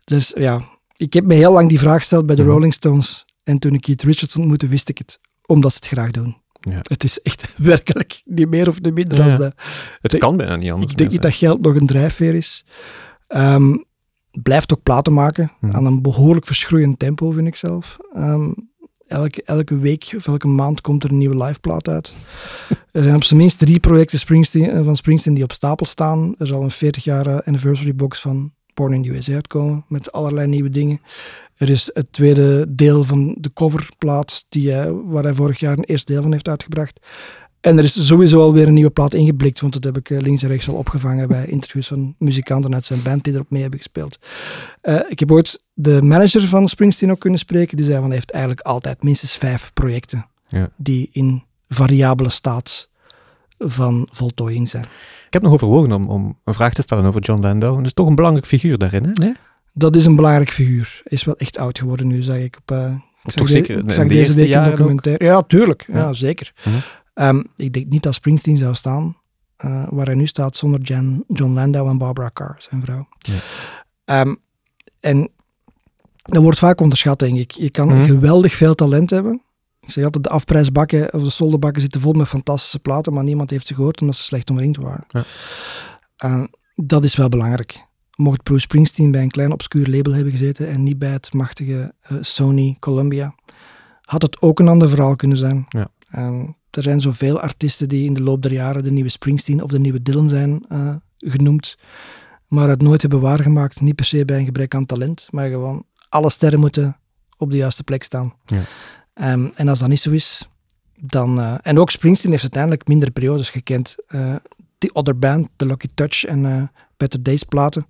Speaker 3: Dus ja, ik heb me heel lang die vraag gesteld bij de
Speaker 2: Mhm.
Speaker 3: Rolling Stones. En toen ik Keith Richards ontmoette, wist ik het. Omdat ze het graag doen.
Speaker 2: Ja.
Speaker 3: Het is echt werkelijk niet meer of niet minder
Speaker 2: Ja,
Speaker 3: als dat.
Speaker 2: Het kan bijna niet anders.
Speaker 3: Ik denk niet dat geld nog een drijfveer is. Ehm, blijft ook platen maken.
Speaker 2: Mhm.
Speaker 3: Aan een behoorlijk verschroeiend tempo, vind ik zelf. Ehm, elke, elke week of elke maand komt er een nieuwe liveplaat uit. er zijn op zijn minst drie projecten Springsteen, eh, van Springsteen die op stapel staan. Er zal een 40 jaar eh, anniversary box van Born in the USA uitkomen. Met allerlei nieuwe dingen. Er is het tweede deel van de coverplaat die hij, waar hij vorig jaar een eerste deel van heeft uitgebracht. En er is sowieso alweer een nieuwe plaat ingeblikt, want dat heb ik eh, links en rechts al opgevangen bij interviews van muzikanten uit zijn band die erop mee hebben gespeeld. Eh, ik heb ooit de manager van Springsteen ook kunnen spreken, die zei van hij heeft eigenlijk altijd minstens vijf projecten
Speaker 2: Ja.
Speaker 3: die in variabele staat van voltooiing zijn.
Speaker 2: Ik heb nog overwogen om, om een vraag te stellen over John Landau. Dat is toch een belangrijk figuur daarin, hè? Nee?
Speaker 3: Dat is een belangrijk figuur. Is wel echt oud geworden nu, zag ik op... eh, ik zag de-
Speaker 2: zeker
Speaker 3: ik
Speaker 2: in
Speaker 3: zag
Speaker 2: de
Speaker 3: deze week een
Speaker 2: ook?
Speaker 3: documentaire. Ja, tuurlijk. Ja,
Speaker 2: Ja.
Speaker 3: zeker.
Speaker 2: Mhm.
Speaker 3: Ehm, ik denk niet dat Springsteen zou staan eh, waar hij nu staat zonder Jan, John Landau en Barbara Carr, zijn vrouw.
Speaker 2: Ja.
Speaker 3: Ehm, en dat wordt vaak onderschat, denk ik. Je kan
Speaker 2: Mhm.
Speaker 3: geweldig veel talent hebben. Ik zeg altijd, de afprijsbakken of de solderbakken zitten vol met fantastische platen, maar niemand heeft ze gehoord omdat ze slecht omringd waren.
Speaker 2: Ja.
Speaker 3: Ehm, dat is wel belangrijk. Mocht Bruce Springsteen bij een klein obscuur label hebben gezeten en niet bij het machtige eh, Sony Columbia, had het ook een ander verhaal kunnen zijn.
Speaker 2: Ja.
Speaker 3: Ehm, er zijn zoveel artiesten die in de loop der jaren de nieuwe Springsteen of de nieuwe Dylan zijn eh, genoemd, maar het nooit hebben waargemaakt. Niet per se bij een gebrek aan talent, maar gewoon alle sterren moeten op de juiste plek staan.
Speaker 2: Ja.
Speaker 3: Ehm, en als dat niet zo is, dan... eh, en ook Springsteen heeft uiteindelijk mindere periodes gekend. Eh The Other Band, The Lucky Touch en eh Better Days platen.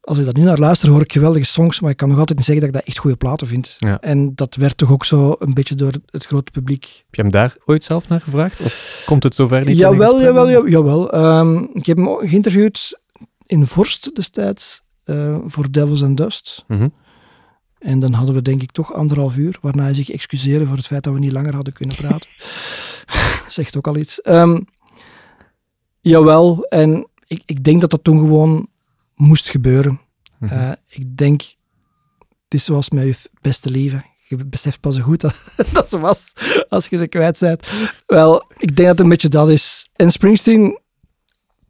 Speaker 3: Als ik dat nu naar luister, hoor ik geweldige songs, maar ik kan nog altijd niet zeggen dat ik dat echt goede platen vind.
Speaker 2: Ja.
Speaker 3: En dat werd toch ook zo een beetje door het grote publiek
Speaker 2: Heb je hem daar ooit zelf naar gevraagd? Of komt het zover niet?
Speaker 3: Jawel, jawel, jawel. jawel. Ehm, ik heb hem geïnterviewd in Vorst destijds voor Devils and Dust.
Speaker 2: Mhm.
Speaker 3: En dan hadden we denk ik toch anderhalf uur, waarna hij zich excuseerde voor het feit dat we niet langer hadden kunnen praten. Zegt ook al iets. Ehm, jawel, en ik, ik denk dat dat toen gewoon moest gebeuren.
Speaker 2: Mhm.
Speaker 3: Eh, ik denk, het is zoals met je beste lieve. Je beseft pas zo goed dat, dat ze was als je ze kwijt bent. Wel, ik denk dat het een beetje dat is. En Springsteen,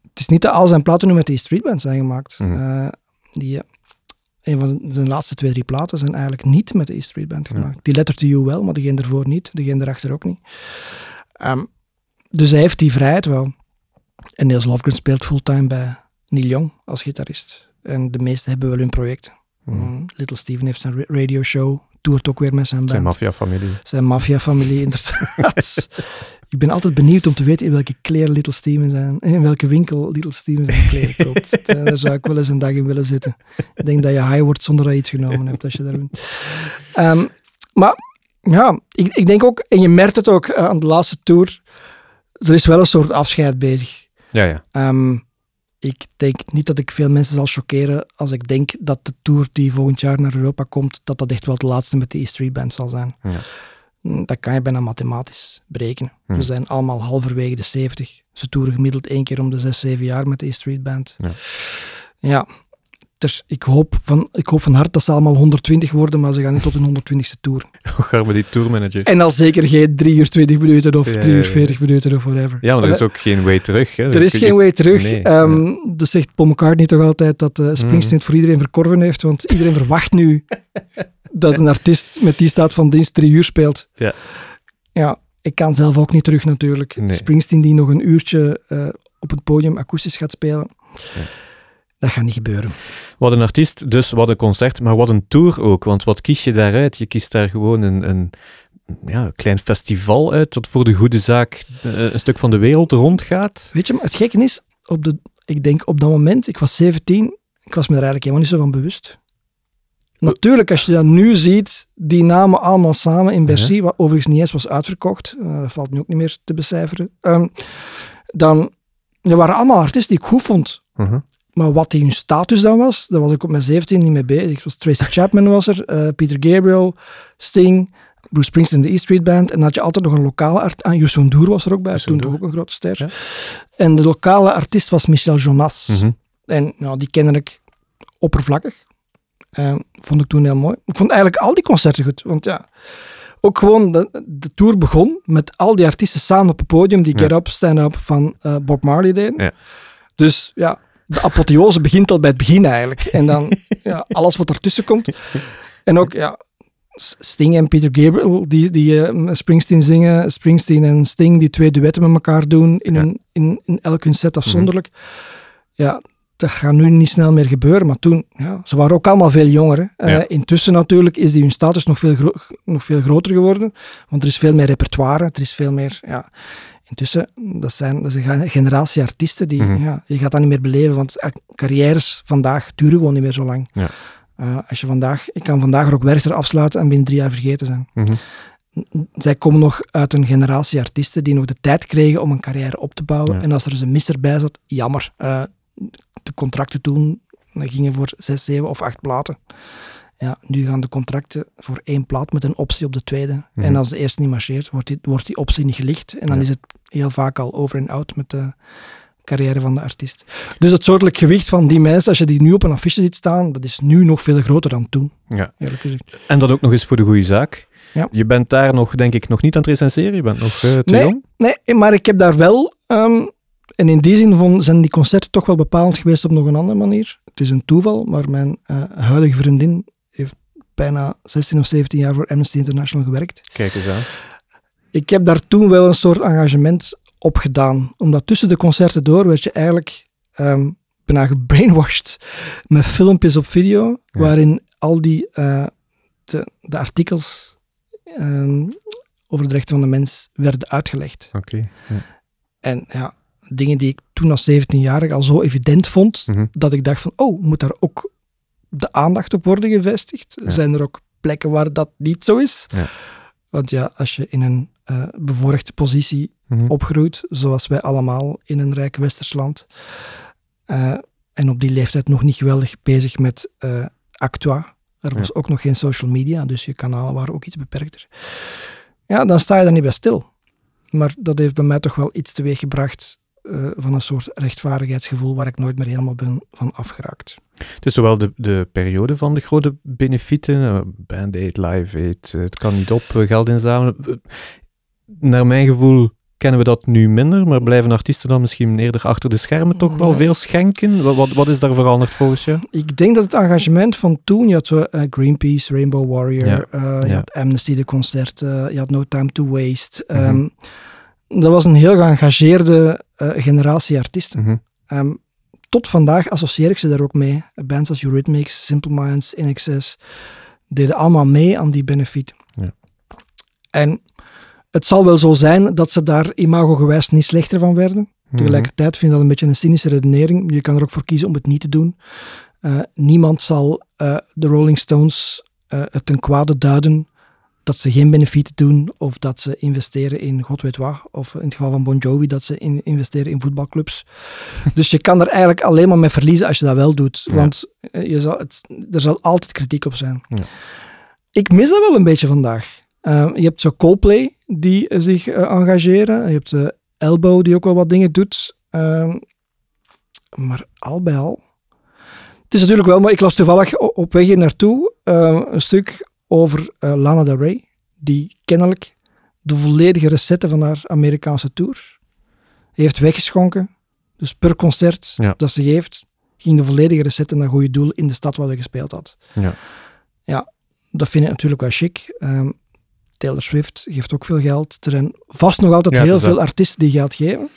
Speaker 3: het is niet dat al zijn platen nu met die streetband zijn gemaakt.
Speaker 2: Mhm.
Speaker 3: Eh, die, eh, een van zijn laatste twee, drie platen zijn eigenlijk niet met de E-Street Band
Speaker 2: Ja.
Speaker 3: gemaakt. Die Letter to You wel, maar degene ervoor niet. Degene erachter ook niet. Ehm, dus hij heeft die vrijheid wel. En Niels Lofgren speelt fulltime bij Neil Young als gitarist. En de meesten hebben wel hun projecten.
Speaker 2: Mhm.
Speaker 3: Mm, Little Steven heeft zijn ra- radio show, toert ook weer met zijn band.
Speaker 2: Zijn maffiafamilie.
Speaker 3: Zijn maffiafamilie, inderdaad. ik ben altijd benieuwd om te weten in welke kleren Little Steven zijn, in welke winkel Little Steven zijn kleren koopt. Daar zou ik wel eens een dag in willen zitten. Ik denk dat je high wordt zonder dat je iets genomen hebt als je daar bent. Ehm, maar ja, ik, ik denk ook, en je merkt het ook eh, aan de laatste tour, er is wel een soort afscheid bezig.
Speaker 2: Ja, ja.
Speaker 3: Ehm, ik denk niet dat ik veel mensen zal choqueren als ik denk dat de tour die volgend jaar naar Europa komt, dat dat echt wel de laatste met de E-Street Band zal zijn.
Speaker 2: Ja.
Speaker 3: Hm, dat kan je bijna mathematisch berekenen.
Speaker 2: Hm.
Speaker 3: Ze zijn allemaal halverwege de 70. Ze toeren gemiddeld één keer om de 6, 7 jaar met de E Street Band.
Speaker 2: Ja.
Speaker 3: Ja, dus ik, hoop van, ik hoop van harte dat ze allemaal 120 worden, maar ze gaan niet tot hun 120ste tour.
Speaker 2: Hoe gaan we die tourmanager?
Speaker 3: En al zeker geen 3 uur 20 minuten of
Speaker 2: Ja,
Speaker 3: 3 uur
Speaker 2: ja, ja.
Speaker 3: 40 minuten of whatever.
Speaker 2: Ja, maar er is
Speaker 3: Eh,
Speaker 2: ook geen way terug. Hè.
Speaker 3: er is
Speaker 2: Je-
Speaker 3: geen way terug.
Speaker 2: Nee,
Speaker 3: Ehm. Dat zegt Paul McCartney toch altijd, dat eh, Springsteen
Speaker 2: Mhm.
Speaker 3: het voor iedereen verkorven heeft, want iedereen verwacht nu dat een artiest met die staat van dienst drie uur speelt.
Speaker 2: Ja.
Speaker 3: Ja, ik kan zelf ook niet terug natuurlijk.
Speaker 2: Nee.
Speaker 3: Springsteen die nog een uurtje eh, op het podium akoestisch gaat spelen, dat gaat niet gebeuren.
Speaker 2: Wat een artiest, dus wat een concert, maar wat een tour ook. Want wat kies je daaruit? Je kiest daar gewoon een, een ja, klein festival uit dat voor de goede zaak eh, een stuk van de wereld rondgaat.
Speaker 3: Weet je, maar het gekke is, op de, ik denk op dat moment, ik was 17, ik was me er eigenlijk helemaal niet zo van bewust. Natuurlijk, als je dat nu ziet, die namen allemaal samen in Bercy, wat overigens niet eens was uitverkocht, eh, dat valt nu ook niet meer te becijferen, ehm, dan er waren allemaal artiesten die ik goed vond.
Speaker 2: Mhm.
Speaker 3: Maar wat die hun status dan was, daar was ik op mijn 17 niet mee bezig. Zoals Tracy Chapman was er, eh, Peter Gabriel, Sting, Bruce Springsteen, de E Street Band. En dan had je altijd nog een lokale artiest. Ah, Youssou N'Dour was er ook bij, toen toch ook een grote ster.
Speaker 2: Ja.
Speaker 3: En de lokale artiest was Michel Jonas.
Speaker 2: Mhm.
Speaker 3: En nou, die kende ik oppervlakkig. Eh, vond ik toen heel mooi. Ik vond eigenlijk al die concerten goed. Want ja, ook gewoon de, de tour begon met al die artiesten samen op het podium die
Speaker 2: Ja.
Speaker 3: Get Up, Stand Up van eh, Bob Marley deden.
Speaker 2: Ja.
Speaker 3: Dus ja, de apotheose begint al bij het begin eigenlijk. En dan ja, alles wat ertussen komt. En ook ja, Sting en Peter Gabriel die, die eh, Springsteen zingen. Springsteen en Sting die twee duetten met elkaar doen in,
Speaker 2: Ja.
Speaker 3: hun, in, in elk hun set afzonderlijk. Ja, dat gaat nu niet snel meer gebeuren. Maar toen, ja, ze waren ook allemaal veel jonger. hè. Eh, intussen natuurlijk is die hun status nog veel, nog veel groter geworden. Want er is veel meer repertoire. Er is veel meer, ja... Intussen, dat, zijn, dat is een ge- generatie artiesten die,
Speaker 2: Mhm.
Speaker 3: ja, je gaat dat niet meer beleven, want eh, carrières vandaag duren gewoon niet meer zo lang.
Speaker 2: Ja.
Speaker 3: Eh, als je vandaag, ik kan vandaag Rock Werchter afsluiten en binnen drie jaar vergeten zijn.
Speaker 2: Mhm.
Speaker 3: Zij komen nog uit een generatie artiesten die nog de tijd kregen om een carrière op te bouwen.
Speaker 2: Ja.
Speaker 3: En als er eens een misser bij zat, jammer. De contracten toen gingen voor zes, zeven of acht platen. Ja, nu gaan de contracten voor één plaat met een optie op de tweede.
Speaker 2: Mhm.
Speaker 3: En als de eerste niet marcheert, wordt die, wordt die optie niet gelicht. En dan
Speaker 2: Ja.
Speaker 3: is het heel vaak al over en out met de carrière van de artiest. Dus het soortelijk gewicht van die mensen, als je die nu op een affiche ziet staan, dat is nu nog veel groter dan toen,
Speaker 2: Ja.
Speaker 3: eerlijk gezegd.
Speaker 2: En dat ook nog eens voor de goede zaak.
Speaker 3: Ja.
Speaker 2: Je bent daar nog, denk ik, nog niet aan het recenseren. Je bent nog eh, te
Speaker 3: Nee.
Speaker 2: jong.
Speaker 3: Nee, maar ik heb daar wel, ehm, en in die zin vond- zijn die concerten toch wel bepalend geweest op nog een andere manier. Het is een toeval, maar mijn eh, huidige vriendin heeft bijna 16 of 17 jaar voor Amnesty International gewerkt.
Speaker 2: Kijk eens aan.
Speaker 3: Ik heb daar toen wel een soort engagement op gedaan. Omdat tussen de concerten door werd je eigenlijk ehm bijna gebrainwashed met filmpjes op video,
Speaker 2: Ja.
Speaker 3: waarin al die eh, de, de artikels ehm, over de rechten van de mens werden uitgelegd.
Speaker 2: Oké. Ja.
Speaker 3: En ja, dingen die ik toen als 17-jarige al zo evident vond,
Speaker 2: Mhm.
Speaker 3: dat ik dacht van, oh, moet daar ook de aandacht op worden gevestigd?
Speaker 2: Ja.
Speaker 3: Zijn er ook plekken waar dat niet zo is?
Speaker 2: Ja.
Speaker 3: Want ja, als je in een eh bevoorrechte positie
Speaker 2: Mhm.
Speaker 3: opgroeit, zoals wij allemaal in een rijk westers land, eh, en op die leeftijd nog niet geweldig bezig met eh, Actua. Er was ook nog geen social media, dus je kanalen waren ook iets beperkter. Ja, dan sta je daar niet bij stil. Maar dat heeft bij mij toch wel iets teweeggebracht eh van een soort rechtvaardigheidsgevoel waar ik nooit meer helemaal ben van afgeraakt.
Speaker 2: Het is zowel de, de periode van de grote benefieten, eh, Band Aid, Live Aid, eh, het kan niet op, geld inzamelen. Naar mijn gevoel kennen we dat nu minder, maar blijven artiesten dan misschien eerder achter de schermen toch wel veel schenken? Wat, wat, wat is daar veranderd volgens je?
Speaker 3: Ik denk dat het engagement van toen, je had Greenpeace, Rainbow Warrior,
Speaker 2: Ja,
Speaker 3: je
Speaker 2: ja.
Speaker 3: had Amnesty de concerten, je had No Time to Waste.
Speaker 2: Mhm.
Speaker 3: Ehm, dat was een heel geëngageerde generatie artiesten.
Speaker 2: Mhm.
Speaker 3: Ehm, tot vandaag associeer ik ze daar ook mee. Bands als Eurythmics, Simple Minds, INXS, deden allemaal mee aan die benefiet.
Speaker 2: Ja.
Speaker 3: En het zal wel zo zijn dat ze daar imagogewijs niet slechter van werden.
Speaker 2: Mhm.
Speaker 3: Tegelijkertijd vind ik dat een beetje een cynische redenering. Je kan er ook voor kiezen om het niet te doen. Eh, niemand zal eh, de Rolling Stones eh, het ten kwade duiden dat ze geen benefieten doen of dat ze investeren in god weet wat. Of in het geval van Bon Jovi dat ze in- investeren in voetbalclubs. dus je kan er eigenlijk alleen maar mee verliezen als je dat wel doet.
Speaker 2: Ja.
Speaker 3: Want eh, je zal het, er zal altijd kritiek op zijn.
Speaker 2: Ja.
Speaker 3: Ik mis dat wel een beetje vandaag. Eh, je hebt zo Coldplay die eh, zich eh, engageren. Je hebt uh, Elbow die ook wel wat dingen doet. Ehm, maar al bij al. Het is natuurlijk wel, maar ik las toevallig op weg hier naartoe een stuk over Lana Del Rey, die kennelijk de volledige recette van haar Amerikaanse tour heeft weggeschonken. Dus per concert dat ze geeft, ging de volledige recette naar goede doel in de stad waar ze gespeeld had.
Speaker 2: Ja.
Speaker 3: Ja, dat vind ik natuurlijk wel chic. Um, Taylor Swift geeft ook veel geld. Er zijn vast nog altijd heel veel artiesten die geld geven.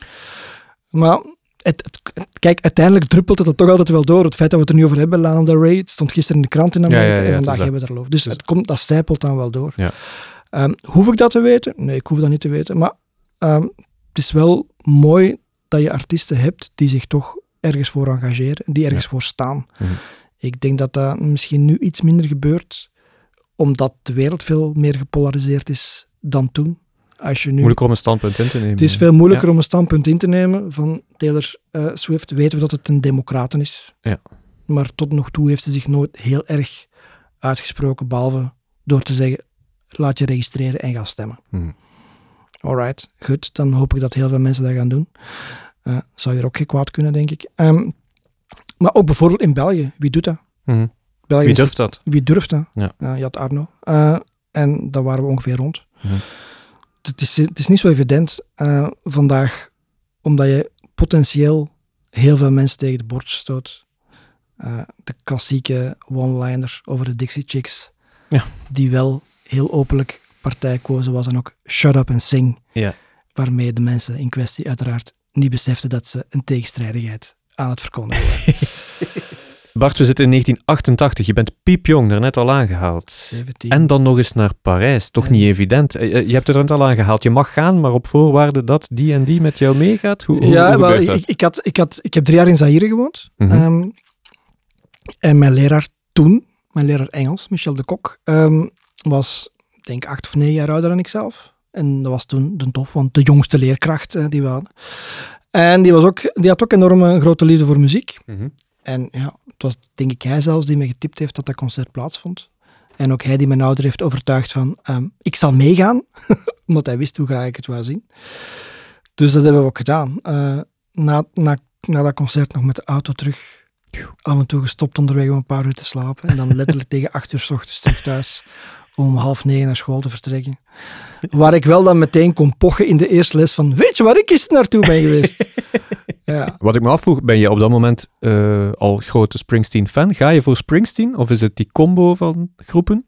Speaker 3: Maar het, kijk, uiteindelijk druppelt het er toch altijd wel door. Het feit dat we het er nu over hebben, Lana Del Rey, het stond gisteren in de krant in Amerika en vandaag hebben we het erover. Dus het, komt, dat stijpelt dan wel door. Um, hoef ik dat te weten? Nee, ik hoef dat niet te weten. Maar um, het is wel mooi dat je artiesten hebt die zich toch ergens voor engageren, die ergens voor staan. Mhm. Ik denk dat dat misschien nu iets minder gebeurt, omdat de wereld veel meer gepolariseerd is dan toen. Als je nu,
Speaker 2: moeilijker om een standpunt in te nemen.
Speaker 3: Het is veel moeilijker om een standpunt in te nemen. Van Taylor uh, Swift weten we dat het een democraten is.
Speaker 2: Ja.
Speaker 3: Maar tot nog toe heeft ze zich nooit heel erg uitgesproken, behalve door te zeggen, laat je registreren en ga stemmen.
Speaker 2: Hmm.
Speaker 3: Alright, goed. Dan hoop ik dat heel veel mensen dat gaan doen. Uh, zou hier ook geen kwaad kunnen, denk ik. Um, maar ook bijvoorbeeld in België, wie doet dat?
Speaker 2: Hmm. België wie durft dat?
Speaker 3: Wie durft dat?
Speaker 2: Ja.
Speaker 3: Uh, je had Arno. En daar waren we ongeveer rond. Hmm. Het, is, het is niet zo evident vandaag, omdat je potentieel heel veel mensen tegen de bord stoot. de klassieke one-liner over de Dixie Chicks,
Speaker 2: ja.
Speaker 3: die wel heel openlijk partij kozen was dan ook Shut Up and Sing.
Speaker 2: Ja.
Speaker 3: Waarmee de mensen in kwestie uiteraard niet beseften dat ze een tegenstrijdigheid aan het verkondigen waren.
Speaker 2: Bart, we zitten in 1988. Je bent piepjong, daarnet al aangehaald.
Speaker 3: 17.
Speaker 2: En dan nog eens naar Parijs. Toch niet evident. Eh, eh, je hebt het er net al aangehaald. Je mag gaan, maar op voorwaarde dat die en die met jou meegaat. Hoe,
Speaker 3: ja,
Speaker 2: hoe
Speaker 3: wel, ik, ik, had, ik, had, ik heb drie jaar in Zaire gewoond.
Speaker 2: Mhm.
Speaker 3: Ehm, en mijn leraar toen, mijn leraar Engels, Michel de Kok, um, was denk acht of negen jaar ouder dan ik zelf. En dat was toen de tof, want de jongste leerkracht die we hadden. En die, was ook, die had ook enorm een grote liefde voor muziek.
Speaker 2: Mhm.
Speaker 3: En ja, het was denk ik hij zelfs die me getipt heeft dat dat concert plaatsvond. En ook hij die mijn ouder heeft overtuigd van, um, ik zal meegaan, omdat hij wist hoe graag ik het wou zien. Dus dat hebben we ook gedaan. Uh, na, na, na dat concert nog met de auto terug. Af en toe gestopt onderweg om een paar uur te slapen. En dan letterlijk tegen acht uur s ochtends terug thuis om half negen naar school te vertrekken. Waar ik wel dan meteen kon pochen in de eerste les van, weet je waar ik eens naartoe ben geweest? ja.
Speaker 2: Wat ik me afvroeg, ben je op dat moment uh, al grote Springsteen-fan? Ga je voor Springsteen of is het die combo van groepen?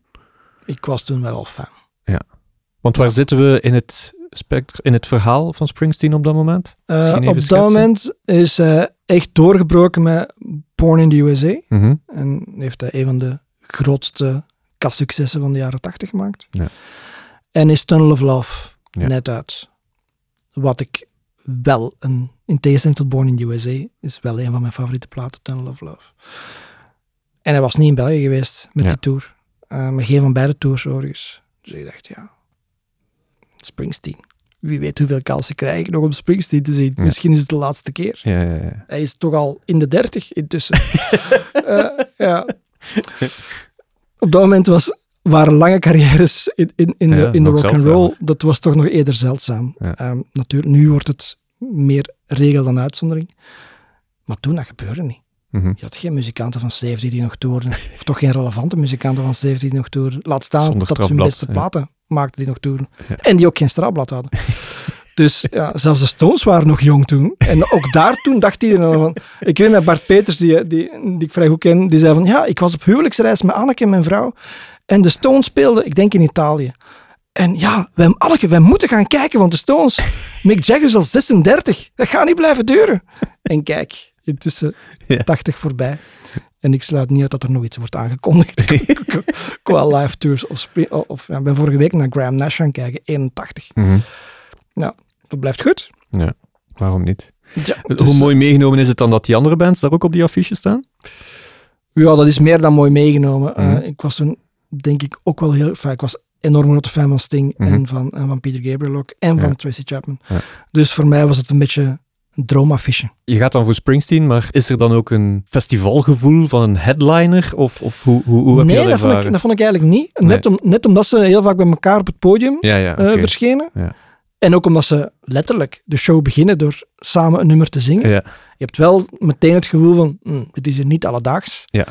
Speaker 3: Ik was toen wel al fan.
Speaker 2: Ja. Want waar zitten we in het, in het verhaal van Springsteen op dat moment?
Speaker 3: Uh, op schetsen? dat moment is hij echt doorgebroken met Born in the USA.
Speaker 2: Mm -hmm.
Speaker 3: En heeft hij een van de grootste successen van de jaren 80 gemaakt.
Speaker 2: Ja.
Speaker 3: En is Tunnel of Love net uit. Wat ik wel, een, in tegenstelling tot Born in the USA, is wel een van mijn favoriete platen, Tunnel of Love. En hij was niet in België geweest met die tour. Uh, maar geen van beide tours overigens. Dus ik dacht, ja, Springsteen. Wie weet hoeveel kansen krijg ik nog om Springsteen te zien. Misschien is het de laatste keer.
Speaker 2: Ja, ja, ja.
Speaker 3: Hij is toch al in de dertig intussen. uh, ja op dat moment was, waren lange carrières in, in, in de, in de rock and roll. Dat was toch nog eerder zeldzaam.
Speaker 2: Um,
Speaker 3: natuurlijk, nu wordt het meer regel dan uitzondering. Maar toen, dat gebeurde niet.
Speaker 2: Mhm.
Speaker 3: Je had geen muzikanten van 70 die nog toerden. of toch geen relevante muzikanten van 70 die nog toerden. Laat staan
Speaker 2: Zonder
Speaker 3: dat ze hun beste
Speaker 2: ja.
Speaker 3: platen maakten die nog toerden. En die ook geen strafblad hadden. Dus ja, zelfs de Stones waren nog jong toen. En ook daar toen dacht iedereen van... Ik met Bart Peters, die, die, die ik vrij goed ken, die zei van... Ja, ik was op huwelijksreis met Anneke en mijn vrouw. En de Stones speelden, ik denk in Italië. En ja, Anneke, wij moeten gaan kijken, want de Stones... Mick Jagger is al 36. Dat gaat niet blijven duren. En kijk, intussen
Speaker 2: Ja.
Speaker 3: 80 voorbij. En ik sluit niet uit dat er nog iets wordt aangekondigd qua live tours. Of, of ja, ben vorige week naar Graham Nash gaan kijken, 81.
Speaker 2: Mhm.
Speaker 3: Dat blijft goed.
Speaker 2: Ja, waarom niet?
Speaker 3: Ja,
Speaker 2: Hoe mooi meegenomen is het dan dat die andere bands daar ook op die affiche staan?
Speaker 3: Ja, dat is meer dan mooi meegenomen.
Speaker 2: Mhm.
Speaker 3: Eh, ik was toen, denk ik, ook wel heel... Enfin, ik was enorm grote fan van Sting
Speaker 2: Mhm.
Speaker 3: en, van, en van Peter Gabriel ook. En
Speaker 2: Ja.
Speaker 3: van Tracy Chapman.
Speaker 2: Ja.
Speaker 3: Dus voor mij was het een beetje een droomaffiche.
Speaker 2: Je gaat dan voor Springsteen, maar is er dan ook een festivalgevoel van een headliner? Of, of hoe, hoe, hoe heb
Speaker 3: nee,
Speaker 2: je dat ervaren?
Speaker 3: dat vond ik eigenlijk niet. Net,
Speaker 2: Nee.
Speaker 3: om, net omdat ze heel vaak bij elkaar op het podium
Speaker 2: Ja,
Speaker 3: eh, verschenen. En ook omdat ze letterlijk de show beginnen door samen een nummer te zingen. Je hebt wel meteen het gevoel van, hm, dit is hier niet alledaags.
Speaker 2: ja.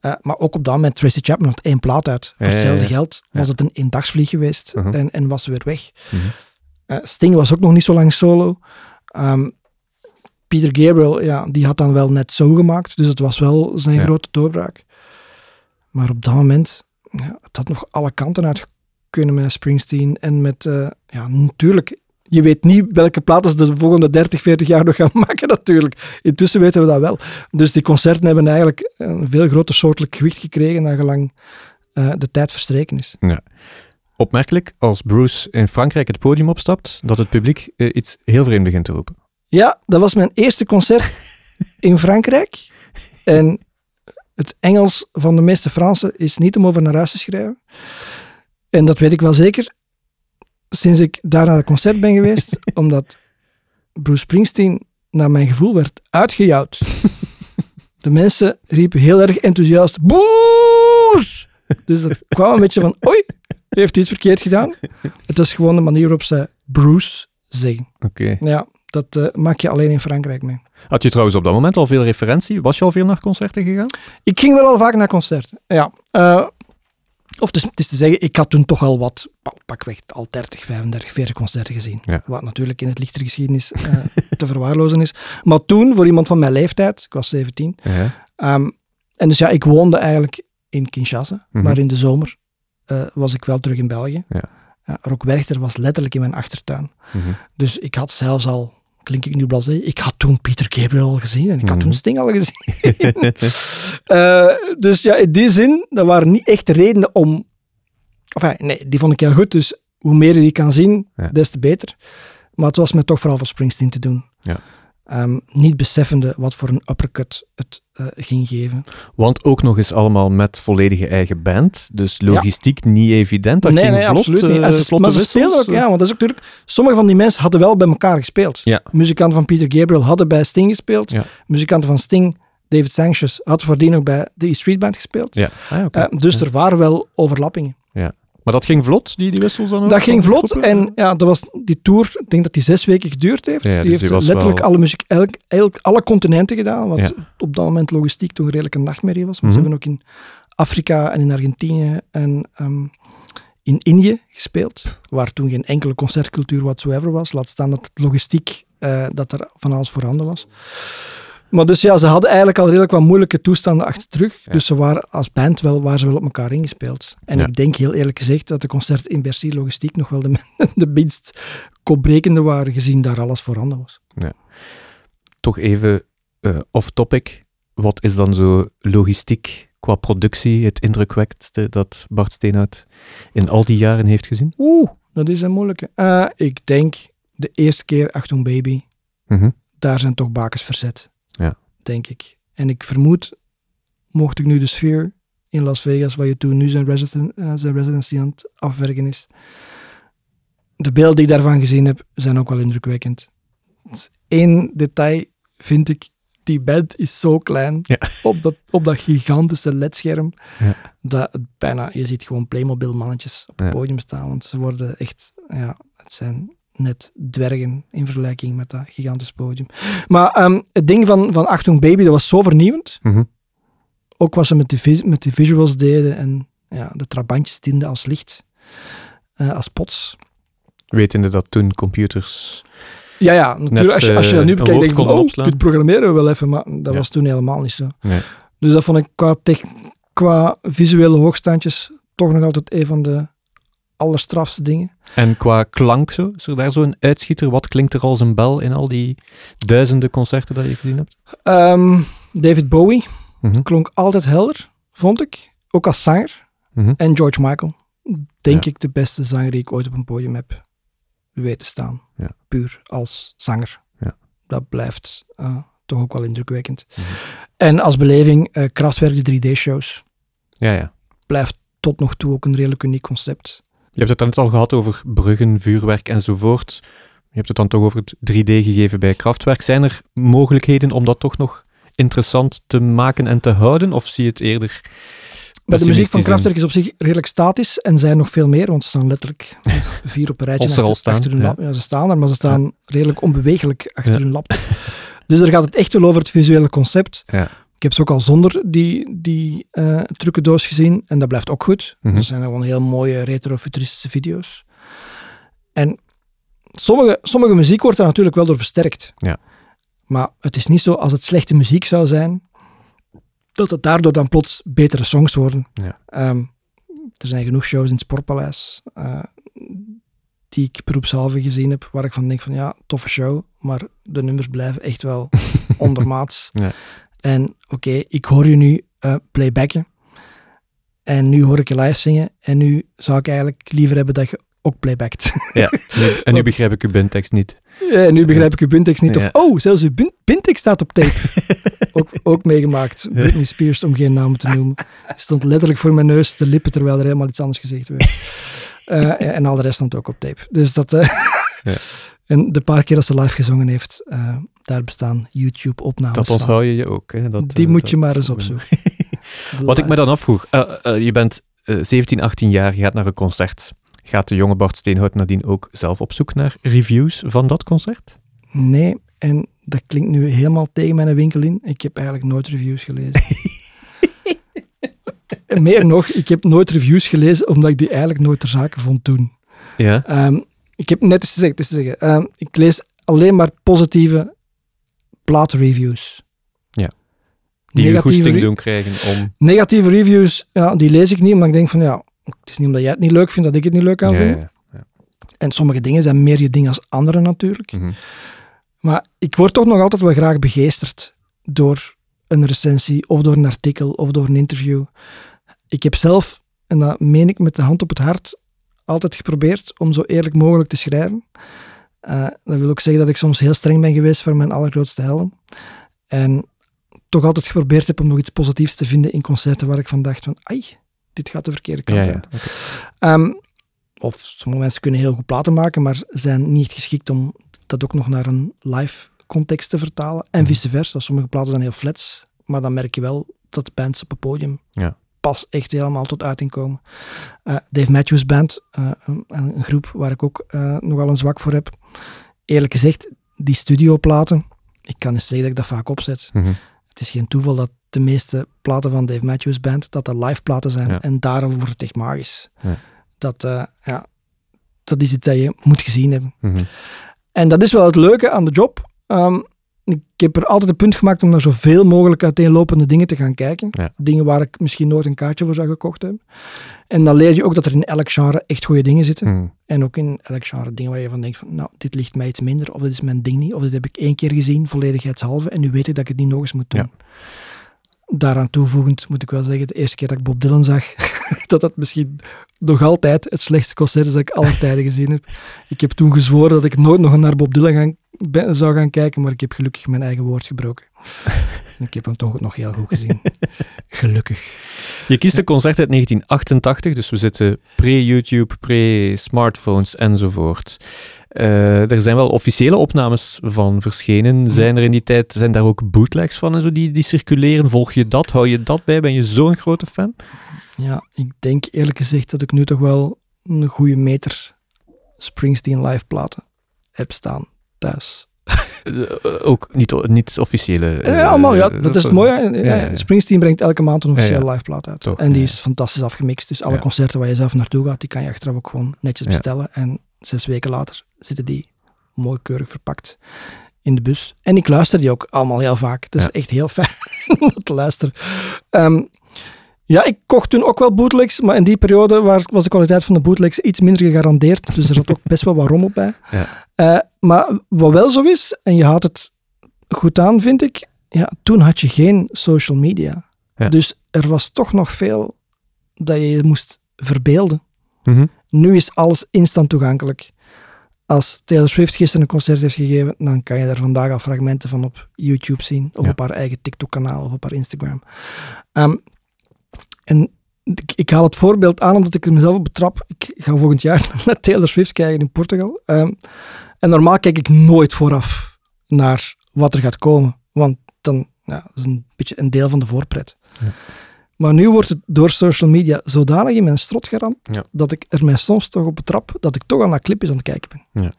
Speaker 3: Eh, maar ook op dat moment, Tracy Chapman had één plaat uit. Voor hetzelfde geld was het een eendagsvlieg geweest
Speaker 2: Mhm.
Speaker 3: en, en was ze weer weg.
Speaker 2: Mhm.
Speaker 3: Eh, Sting was ook nog niet zo lang solo. Ehm, Peter Gabriel, ja, die had dan wel net zo gemaakt. Dus het was wel zijn grote doorbraak. Maar op dat moment, ja, het had nog alle kanten uit kunnen met Springsteen. En met, eh, ja, natuurlijk, je weet niet welke platen ze de volgende 30, 40 jaar nog gaan maken natuurlijk. Intussen weten we dat wel. Dus die concerten hebben eigenlijk een veel groter soortelijk gewicht gekregen naar gelang eh, de tijd verstreken is.
Speaker 2: Opmerkelijk, als Bruce in Frankrijk het podium opstapt, dat het publiek eh, iets heel vreemd begint te roepen.
Speaker 3: Ja, dat was mijn eerste concert in Frankrijk. En het Engels van de meeste Fransen is niet om over naar huis te schrijven. En dat weet ik wel zeker sinds ik daar naar het concert ben geweest, omdat Bruce Springsteen naar mijn gevoel werd uitgejouwd. De mensen riepen heel erg enthousiast Bruce! Dus dat kwam een beetje van, oei, heeft hij iets verkeerd gedaan? Het was gewoon de manier waarop ze Bruce zeggen.
Speaker 2: Oké.
Speaker 3: Ja, dat eh, maak je alleen in Frankrijk mee.
Speaker 2: Had je trouwens op dat moment al veel referentie? Was je al veel naar concerten gegaan?
Speaker 3: Ik ging wel al vaak naar concerten. Ja. Eh, of het is te zeggen, ik had toen toch al wat, pa- pakweg al 30, 35, 40 concerten gezien.
Speaker 2: Ja.
Speaker 3: Wat natuurlijk in het lichtere geschiedenis eh, te verwaarlozen is. Maar toen, voor iemand van mijn leeftijd, ik was 17.
Speaker 2: Ja.
Speaker 3: ehm, en dus ja, ik woonde eigenlijk in Kinshasa.
Speaker 2: Mhm.
Speaker 3: Maar in de zomer eh, was ik wel terug in België.
Speaker 2: Ja.
Speaker 3: Ja, Rock Werchter was letterlijk in mijn achtertuin.
Speaker 2: Mhm.
Speaker 3: Dus ik had zelfs al, klink ik nu blasé, ik had toen Peter Gabriel al gezien en ik had toen
Speaker 2: Mhm.
Speaker 3: Sting al gezien. Eh, dus ja, in die zin, dat waren niet echt redenen om... Enfin, nee, die vond ik heel goed, dus hoe meer je die kan zien,
Speaker 2: Ja.
Speaker 3: des te beter. Maar het was me toch vooral voor Springsteen te doen.
Speaker 2: Ja.
Speaker 3: Ehm, niet beseffende wat voor een uppercut het eh, ging geven.
Speaker 2: Want ook nog eens allemaal met volledige eigen band. Dus logistiek niet evident. Dat
Speaker 3: nee,
Speaker 2: ging
Speaker 3: nee,
Speaker 2: vlot,
Speaker 3: absoluut niet.
Speaker 2: eh,
Speaker 3: En ze,
Speaker 2: vlotte
Speaker 3: maar ze speelden ook,
Speaker 2: eh.
Speaker 3: ja, want dat is ook natuurlijk... Sommige van die mensen hadden wel bij elkaar gespeeld.
Speaker 2: Ja.
Speaker 3: Muzikanten van Peter Gabriel hadden bij Sting gespeeld.
Speaker 2: Ja.
Speaker 3: Muzikanten van Sting, David Sanchez, had voordien ook bij de E Street Band gespeeld.
Speaker 2: Ja, ah, oké.
Speaker 3: Eh, dus er waren wel overlappingen.
Speaker 2: Maar dat ging vlot, die, die wissels dan ook?
Speaker 3: Dat ging vlot en ja, dat was die tour, ik denk dat die zes weken geduurd heeft.
Speaker 2: Ja, dus
Speaker 3: die
Speaker 2: die
Speaker 3: heeft letterlijk
Speaker 2: wel-
Speaker 3: alle muziek, elk, elk- alle continenten gedaan, wat
Speaker 2: Ja.
Speaker 3: op dat moment logistiek toch redelijk een nachtmerrie was. Want
Speaker 2: Mhm.
Speaker 3: ze hebben ook in Afrika en in Argentinië en ehm, in Indië gespeeld, waar toen geen enkele concertcultuur whatsoever was. Laat staan dat het logistiek, eh, dat er van alles voorhanden was. Maar dus ja, ze hadden eigenlijk al redelijk wat moeilijke toestanden achter de rug.
Speaker 2: Ja.
Speaker 3: Dus ze waren als band wel, waren ze wel op elkaar ingespeeld. En
Speaker 2: Ja.
Speaker 3: ik denk heel eerlijk gezegd dat de concerten in Bercy logistiek nog wel de, de minst kopbrekende waren, gezien daar alles voorhanden was.
Speaker 2: Toch even eh, off-topic. Wat is dan zo logistiek qua productie het indrukwekkendste dat Bart Steenhout in al die jaren heeft gezien?
Speaker 3: Oeh, dat is een moeilijke. Eh, ik denk de eerste keer Achtung Baby,
Speaker 2: Mhm.
Speaker 3: daar zijn toch bakens verzet. Denk ik. En ik vermoed, mocht ik nu de sfeer in Las Vegas, waar je toen nu zijn, residen- eh, zijn residency aan het afwerken is. De beelden die ik daarvan gezien heb, zijn ook wel indrukwekkend. Eén detail vind ik, die band is zo klein
Speaker 2: Ja.
Speaker 3: op, dat, op dat gigantische ledscherm,
Speaker 2: Ja.
Speaker 3: dat het bijna, je ziet gewoon Playmobil mannetjes op het
Speaker 2: Ja.
Speaker 3: podium staan, want ze worden echt, ja, het zijn net dwergen in vergelijking met dat gigantisch podium. Maar ehm, het ding van, van Achtung Baby, dat was zo vernieuwend.
Speaker 2: Mhm.
Speaker 3: Ook wat ze met de, met de visuals deden en ja, de trabantjes dienden als licht, eh, als pots.
Speaker 2: Wetende dat toen computers...
Speaker 3: Ja, ja, natuurlijk.
Speaker 2: Net,
Speaker 3: als, je, als je dat nu
Speaker 2: eh, een
Speaker 3: bekijkt, denk je van, oh,
Speaker 2: opslaan.
Speaker 3: dit programmeren we wel even, maar dat
Speaker 2: Ja.
Speaker 3: was toen helemaal niet zo.
Speaker 2: Nee.
Speaker 3: Dus dat vond ik qua, qua visuele hoogstandjes toch nog altijd een van de allerstrafste dingen.
Speaker 2: En qua klank zo? Is er daar zo een uitschieter? Wat klinkt er als een bel in al die duizenden concerten dat je gezien hebt?
Speaker 3: Ehm, David Bowie
Speaker 2: Mhm.
Speaker 3: klonk altijd helder, vond ik. Ook als zanger.
Speaker 2: Mhm.
Speaker 3: En George Michael. Denk
Speaker 2: Ja.
Speaker 3: ik de beste zanger die ik ooit op een podium heb weten staan.
Speaker 2: Ja.
Speaker 3: Puur als zanger.
Speaker 2: Ja.
Speaker 3: Dat blijft eh, toch ook wel indrukwekkend.
Speaker 2: Mhm.
Speaker 3: En als beleving, eh Kraftwerk, de 3D-shows.
Speaker 2: Ja, ja.
Speaker 3: Blijft tot nog toe ook een redelijk uniek concept.
Speaker 2: Je hebt het net al gehad over bruggen, vuurwerk enzovoort. je hebt het dan toch over het 3D-gegeven bij Kraftwerk. Zijn er mogelijkheden om dat toch nog interessant te maken en te houden? Of zie je het eerder
Speaker 3: Maar de muziek van? Kraftwerk is op zich redelijk statisch en zijn nog veel meer, want ze staan letterlijk vier op een rijtje
Speaker 2: er
Speaker 3: achter,
Speaker 2: staan,
Speaker 3: achter hun
Speaker 2: ja.
Speaker 3: lap. Ja, ze staan er, maar ze staan redelijk onbeweeglijk achter hun laptop. Dus daar gaat het echt wel over het visuele concept. Ik heb ze ook al zonder die, die eh trucendoos gezien en dat blijft ook goed.
Speaker 2: Mhm.
Speaker 3: Dat zijn gewoon heel mooie retro-futuristische video's. En sommige, sommige muziek wordt daar natuurlijk wel door versterkt.
Speaker 2: Ja.
Speaker 3: Maar het is niet zo als het slechte muziek zou zijn, dat het daardoor dan plots betere songs worden.
Speaker 2: Ja.
Speaker 3: Ehm, er zijn genoeg shows in het Sportpaleis eh, die ik beroepshalve gezien heb, waar ik van denk van ja, toffe show, maar de nummers blijven echt wel ondermaats.
Speaker 2: Ja.
Speaker 3: En oké, ik hoor je nu eh, playbacken en nu hoor ik je live zingen en nu zou ik eigenlijk liever hebben dat je ook playbackt.
Speaker 2: Ja, en nu begrijp ik uw bintekst niet.
Speaker 3: en nu begrijp ik je bintekst niet.
Speaker 2: Ja.
Speaker 3: Of oh, zelfs uw bin- bintekst staat op tape. ook, ook meegemaakt. Britney Spears, om geen naam te noemen. Stond letterlijk voor mijn neus te lippen terwijl er helemaal iets anders gezegd werd. Eh, en al de rest stond ook op tape. Dus dat... eh,
Speaker 2: Ja.
Speaker 3: En de paar keer dat ze live gezongen heeft, daar bestaan YouTube-opnames
Speaker 2: Dat onthoud je je ook. Hè? Dat,
Speaker 3: Die
Speaker 2: eh,
Speaker 3: moet
Speaker 2: dat-
Speaker 3: je maar eens opzoeken.
Speaker 2: Wat ik me dan afvroeg, eh, eh, je bent eh, 17, 18 jaar, je gaat naar een concert. Gaat de jonge Bart Steenhout nadien ook zelf op zoek naar reviews van dat concert?
Speaker 3: Nee, en dat klinkt nu helemaal tegen mijn winkel in. Ik heb eigenlijk nooit reviews gelezen. en meer nog, ik heb nooit reviews gelezen omdat ik die eigenlijk nooit ter zake vond toen.
Speaker 2: Ja.
Speaker 3: Ehm, ik heb net eens het is te zeggen ehm, ik lees alleen maar positieve plaatreviews.
Speaker 2: Ja. Die je
Speaker 3: Negatieve
Speaker 2: goesting doen krijgen om...
Speaker 3: Negatieve reviews, ja, die lees ik niet, omdat ik denk van ja, het is niet omdat jij het niet leuk vindt dat ik het niet leuk kan
Speaker 2: Ja,
Speaker 3: vinden.
Speaker 2: ja,
Speaker 3: En sommige dingen zijn meer je ding als andere natuurlijk.
Speaker 2: Mhm.
Speaker 3: Maar ik word toch nog altijd wel graag begeesterd door een recensie of door een artikel of door een interview. Ik heb zelf, en dat meen ik met de hand op het hart, altijd geprobeerd om zo eerlijk mogelijk te schrijven. Eh, dat wil ook zeggen dat ik soms heel streng ben geweest voor mijn allergrootste helden. En toch altijd geprobeerd heb om nog iets positiefs te vinden in concerten waar ik van dacht van, ai, dit gaat de verkeerde kant
Speaker 2: Ja, ja.
Speaker 3: uit. Ehm, of sommige mensen kunnen heel goed platen maken, maar zijn niet geschikt om dat ook nog naar een live context te vertalen. En
Speaker 2: Mhm.
Speaker 3: vice versa. Sommige platen zijn heel flats, maar dan merk je wel dat de bands op het podium
Speaker 2: Ja.
Speaker 3: pas echt helemaal tot uiting komen. Eh, Dave Matthews Band, eh, een, een groep waar ik ook eh, nogal een zwak voor heb. Eerlijk gezegd, die studioplaten, ik kan eens zeggen dat ik dat vaak opzet.
Speaker 2: Mhm.
Speaker 3: Het is geen toeval dat de meeste platen van Dave Matthews Band, dat dat live platen zijn.
Speaker 2: Ja.
Speaker 3: En daarom wordt het echt magisch.
Speaker 2: Ja.
Speaker 3: Dat, eh, ja, dat is iets dat je moet gezien hebben.
Speaker 2: Mhm.
Speaker 3: En dat is wel het leuke aan de job. Ehm, ik heb er altijd een punt gemaakt om naar zoveel mogelijk uiteenlopende dingen te gaan kijken.
Speaker 2: Ja.
Speaker 3: Dingen waar ik misschien nooit een kaartje voor zou gekocht hebben. En dan leer je ook dat er in elk genre echt goede dingen zitten.
Speaker 2: Mhm.
Speaker 3: En ook in elk genre dingen waar je van denkt van, nou, dit ligt mij iets minder, of dit is mijn ding niet, of dit heb ik één keer gezien, volledigheidshalve, en nu weet ik dat ik het niet nog eens moet doen. Daaraan toevoegend moet ik wel zeggen, de eerste keer dat ik Bob Dylan zag, dat dat misschien nog altijd het slechtste concert is dat ik alle tijden gezien heb. Ik heb toen gezworen dat ik nooit nog naar Bob Dylan gaan, ben- zou gaan kijken, maar ik heb gelukkig mijn eigen woord gebroken. En ik heb hem toch nog heel goed gezien. Gelukkig.
Speaker 2: Je kiest een concert uit 1988, dus we zitten pre-YouTube, pre-smartphones enzovoort. Eh, er zijn wel officiële opnames van verschenen. Zijn er in die tijd zijn daar ook bootlegs van en zo die, die circuleren? Volg je dat? Hou je dat bij? Ben je zo'n grote fan?
Speaker 3: Ja, ik denk eerlijk gezegd dat ik nu toch wel een goede meter Springsteen live platen heb staan thuis.
Speaker 2: Eh, eh, ook niet, niet officiële. eh,
Speaker 3: Ja, allemaal, ja, dat is het mooie. hè. Ja,
Speaker 2: ja, ja.
Speaker 3: Springsteen brengt elke maand een officiële live plaat uit.
Speaker 2: Toch,
Speaker 3: en die is fantastisch afgemixt. Dus alle concerten waar je zelf naartoe gaat, die kan je achteraf ook gewoon netjes bestellen. En zes weken later zitten die mooi keurig verpakt in de bus. En ik luister die ook allemaal heel vaak. Het is echt heel fijn om dat te luisteren. Ehm, ja, ik kocht toen ook wel bootlegs, maar in die periode was, de kwaliteit van de bootlegs iets minder gegarandeerd. Dus er zat ook best wel wat rommel bij.
Speaker 2: Ja.
Speaker 3: Eh, maar wat wel zo is, en je houdt het goed aan, vind ik, ja, toen had je geen social media.
Speaker 2: Ja.
Speaker 3: Dus er was toch nog veel dat je je moest verbeelden.
Speaker 2: Mhm.
Speaker 3: Nu is alles instant toegankelijk. Als Taylor Swift gisteren een concert heeft gegeven, dan kan je daar vandaag al fragmenten van op YouTube zien, of
Speaker 2: Ja.
Speaker 3: op haar eigen TikTok-kanaal, of op haar Instagram. Ehm, en ik, ik haal het voorbeeld aan omdat ik er mezelf op betrap. Ik ga volgend jaar naar Taylor Swift kijken in Portugal. Ehm, En normaal kijk ik nooit vooraf naar wat er gaat komen. Want dan ja, dat is een beetje een deel van de voorpret.
Speaker 2: Ja.
Speaker 3: Maar nu wordt het door social media zodanig in mijn strot geramd,
Speaker 2: Ja.
Speaker 3: dat ik er mij soms toch op betrap dat ik toch al naar clipjes aan het kijken ben.
Speaker 2: Ja.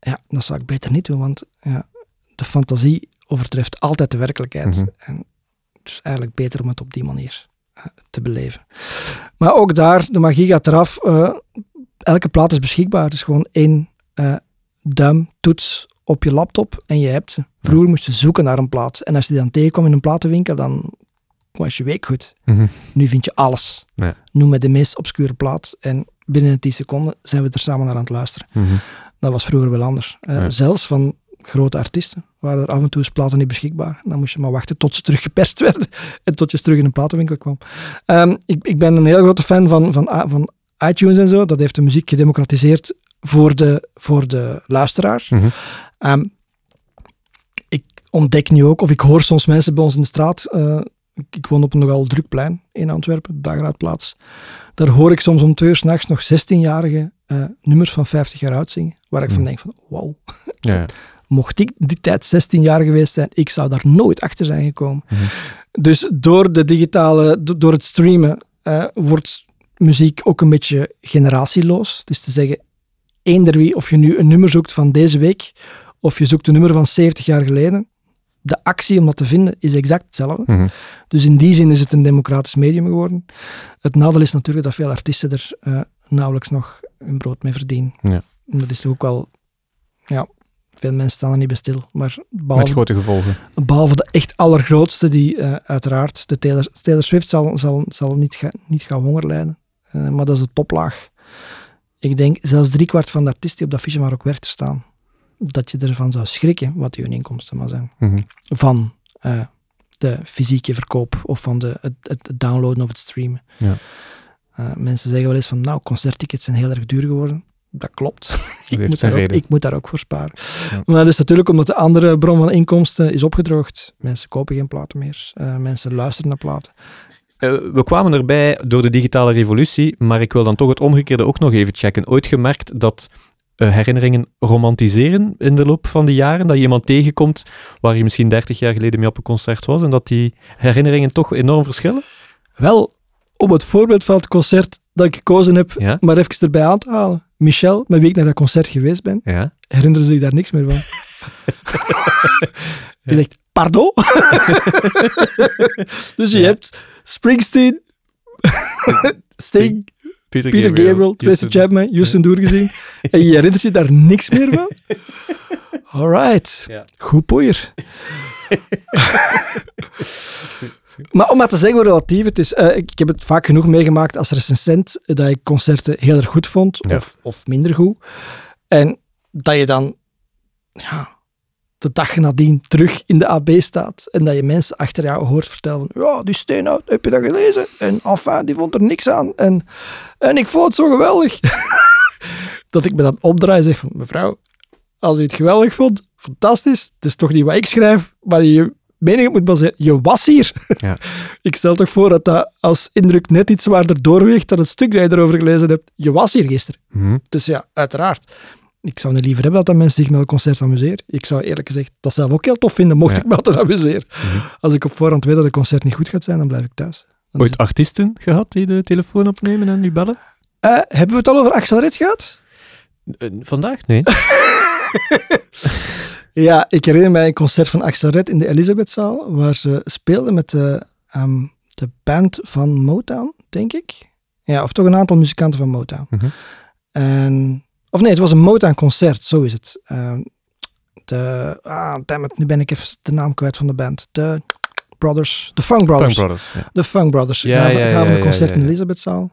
Speaker 3: Ja, dat zou ik beter niet doen, want ja, de fantasie overtreft altijd de werkelijkheid.
Speaker 2: Mhm.
Speaker 3: En het is eigenlijk beter om het op die manier te beleven. Maar ook daar, de magie gaat eraf. eh, elke plaat is beschikbaar. Het is gewoon één eh duim, toets op je laptop en je hebt ze. Vroeger moest je zoeken naar een plaat. En als je die dan tegenkwam in een platenwinkel, dan was je week goed.
Speaker 2: Mhm.
Speaker 3: Nu vind je alles.
Speaker 2: Ja.
Speaker 3: Noem me de meest obscure plaat. En binnen 10 seconden zijn we er samen naar aan het luisteren.
Speaker 2: Mhm.
Speaker 3: Dat was vroeger wel anders. Eh,
Speaker 2: Ja.
Speaker 3: Zelfs van grote artiesten waren er af en toe eens platen niet beschikbaar. Dan moest je maar wachten tot ze terug gepest werden en tot je terug in een platenwinkel kwam. Ehm, ik, ik ben een heel grote fan van, van, van iTunes en zo. Dat heeft de muziek gedemocratiseerd voor de, voor de luisteraar.
Speaker 2: Mhm.
Speaker 3: Ehm, ik ontdek nu ook, of ik hoor soms mensen bij ons in de straat. eh, ik, ik woon op een nogal druk plein in Antwerpen, de Dagraadplaats. Daar hoor ik soms om twee uur s'nachts nog 16-jarige eh, nummers van 50 jaar oud zingen. Waar ik van
Speaker 2: Mhm.
Speaker 3: denk van, wauw,
Speaker 2: Ja.
Speaker 3: mocht ik die tijd 16 jaar geweest zijn, ik zou daar nooit achter zijn gekomen. Dus door de digitale, do- door het streamen, eh, wordt muziek ook een beetje generatieloos. Dus te zeggen, eender wie, of je nu een nummer zoekt van deze week, of je zoekt een nummer van 70 jaar geleden, de actie om dat te vinden is exact hetzelfde.
Speaker 2: Mhm.
Speaker 3: Dus in die zin is het een democratisch medium geworden. Het nadeel is natuurlijk dat veel artiesten er eh, nauwelijks nog hun brood mee verdienen.
Speaker 2: Ja.
Speaker 3: Dat is ook wel, ja, veel mensen staan er niet bij stil. Maar
Speaker 2: Met
Speaker 3: behalve,
Speaker 2: grote gevolgen.
Speaker 3: behalve de echt allergrootste, die eh, uiteraard, de Taylor, Taylor Swift zal, zal, zal niet, ga- niet gaan honger lijden. Eh, maar dat is de toplaag. Ik denk zelfs driekwart van de artiesten die op dat fiche maar ook werkt te staan, dat je ervan zou schrikken wat hun inkomsten maar zijn
Speaker 2: Mhm.
Speaker 3: van eh, de fysieke verkoop of van de, het, het downloaden of het streamen.
Speaker 2: Ja.
Speaker 3: Mensen zeggen wel eens van, nou, concerttickets zijn heel erg duur geworden. Dat klopt. ik, moet ook, ik moet daar ook voor sparen.
Speaker 2: Ja.
Speaker 3: Maar dat is natuurlijk omdat de andere bron van inkomsten is opgedroogd. Mensen kopen geen platen meer. Eh, mensen luisteren naar platen.
Speaker 2: Eh, we kwamen erbij door de digitale revolutie, maar ik wil dan toch het omgekeerde ook nog even checken. Ooit gemerkt dat eh, herinneringen romantiseren in de loop van de jaren? Dat je iemand tegenkomt waar je misschien 30 jaar geleden mee op een concert was en dat die herinneringen toch enorm verschillen?
Speaker 3: Wel, om het voorbeeld van het concert dat ik gekozen heb,
Speaker 2: Ja.
Speaker 3: maar even erbij aan te halen. Michel, met wie ik naar dat concert geweest ben,
Speaker 2: Ja.
Speaker 3: herinnerde zich daar niks meer van. Je denkt, pardon? dus je hebt Springsteen, Sting,
Speaker 2: Peter,
Speaker 3: Peter Gabriel, Tracy. Chapman, Houston doorgezien. en je herinnert je daar niks meer van? Alright.
Speaker 2: Ja.
Speaker 3: Goed poeier. Maar om maar te zeggen hoe relatief het is. eh, ik, heb het vaak genoeg meegemaakt als recensent eh, dat ik concerten heel erg goed vond
Speaker 2: Ja.
Speaker 3: of, of minder goed. En dat je dan ja, de dag nadien terug in de AB staat en dat je mensen achter jou hoort vertellen van ja, die Steenhout, heb je dat gelezen? En enfin, die vond er niks aan. En, en ik vond het zo geweldig. dat ik me dan opdraai en zeg van mevrouw, als u het geweldig vond, fantastisch. Het is toch niet wat ik schrijf, maar je mening op moet baseren. Je was hier.
Speaker 2: Ja.
Speaker 3: ik stel toch voor dat dat als indruk net iets zwaarder doorweegt dan het stuk dat je erover gelezen hebt. Je was hier gisteren.
Speaker 2: Mhm.
Speaker 3: Dus ja, uiteraard. Ik zou niet liever hebben dat mensen zich met een concert amuseren. Ik zou eerlijk gezegd dat zelf ook heel tof vinden, mocht
Speaker 2: Ja.
Speaker 3: ik me altijd amuseren.
Speaker 2: Mhm.
Speaker 3: Als ik op voorhand weet dat een concert niet goed gaat zijn, dan blijf ik thuis. Dan
Speaker 2: Ooit artiesten gehad die de telefoon opnemen en nu bellen?
Speaker 3: het- Eh, hebben we het al over Axel Red gehad?
Speaker 2: Eh, vandaag? Nee.
Speaker 3: Ja, ik herinner mij een concert van Axel Red in de Elisabethzaal, waar ze speelden met de, ehm, de band van Motown, denk ik. Ja, of toch een aantal muzikanten van Motown.
Speaker 2: Mhm.
Speaker 3: En, of nee, het was een Motown-concert, zo is het. Ehm, de, ah, damn it, nu ben ik even de naam kwijt van de band. De Brothers, de Funk Brothers.
Speaker 2: Funk Brothers. Ja.
Speaker 3: De Funk Brothers
Speaker 2: Ja, ja, ja,
Speaker 3: gaven een concert in de. Elisabethzaal.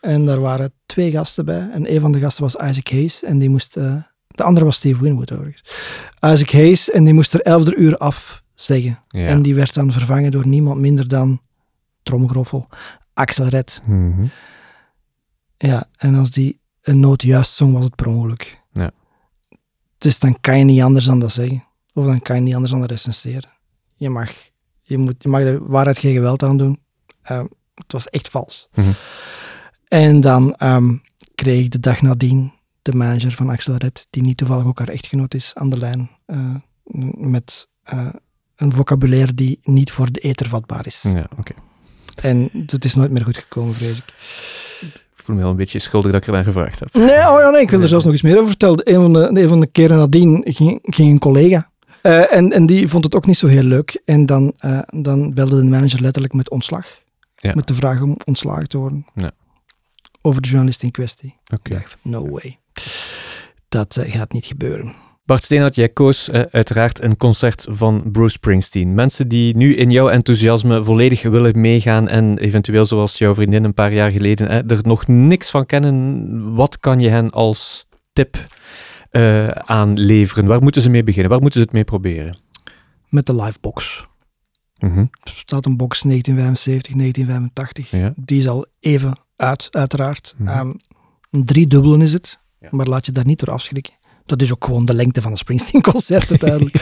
Speaker 3: En daar waren twee gasten bij. En een van de gasten was Isaac Hayes. En die moest... eh, de andere was Steve Winwood, overigens. Isaac Hayes. En die moest er elfde uur af zeggen.
Speaker 2: Ja.
Speaker 3: En die werd dan vervangen door niemand minder dan... Tromgroffel. Axel Red.
Speaker 2: Mhm.
Speaker 3: Ja, en als die een noot juist zong, was het per ongeluk.
Speaker 2: Ja.
Speaker 3: Dus dan kan je niet anders dan dat zeggen. Of dan kan je niet anders dan dat recenseren. Je mag, je moet, je mag de waarheid geen geweld aan doen. Ehm, het was echt vals.
Speaker 2: Mhm.
Speaker 3: En dan ehm, kreeg ik de dag nadien de manager van Axel Red, die niet toevallig ook haar echtgenoot is, aan de lijn. eh, met eh, een vocabulaire die niet voor de eter vatbaar is.
Speaker 2: Ja, oké.
Speaker 3: En dat is nooit meer goed gekomen, vrees ik.
Speaker 2: Ik voel me wel een beetje schuldig dat ik ernaar gevraagd heb.
Speaker 3: Nee, oh ja, nee, ik wil er zelfs nog iets meer over vertellen. Een van de, een van de keren nadien ging, ging een collega. eh, en, en die vond het ook niet zo heel leuk. En dan, dan belde de manager letterlijk met ontslag.
Speaker 2: Ja.
Speaker 3: Met de vraag om ontslagen te worden.
Speaker 2: Ja.
Speaker 3: Over de journalist in kwestie. Ik dacht, no way. Dat eh, gaat niet gebeuren.
Speaker 2: Bart Steenhout, jij koos eh, uiteraard een concert van Bruce Springsteen. Mensen die nu in jouw enthousiasme volledig willen meegaan en eventueel zoals jouw vriendin een paar jaar geleden eh, er nog niks van kennen, wat kan je hen als tip eh, aanleveren? Waar moeten ze mee beginnen? Waar moeten ze het mee proberen?
Speaker 3: Met de livebox.
Speaker 2: Mhm.
Speaker 3: Er staat een box 1975, 1985.
Speaker 2: Ja.
Speaker 3: Die is al even uit, uiteraard. Ehm, een drie dubbelen is het.
Speaker 2: Ja.
Speaker 3: Maar laat je daar niet door afschrikken. Dat is ook gewoon de lengte van een Springsteen-concert uiteindelijk.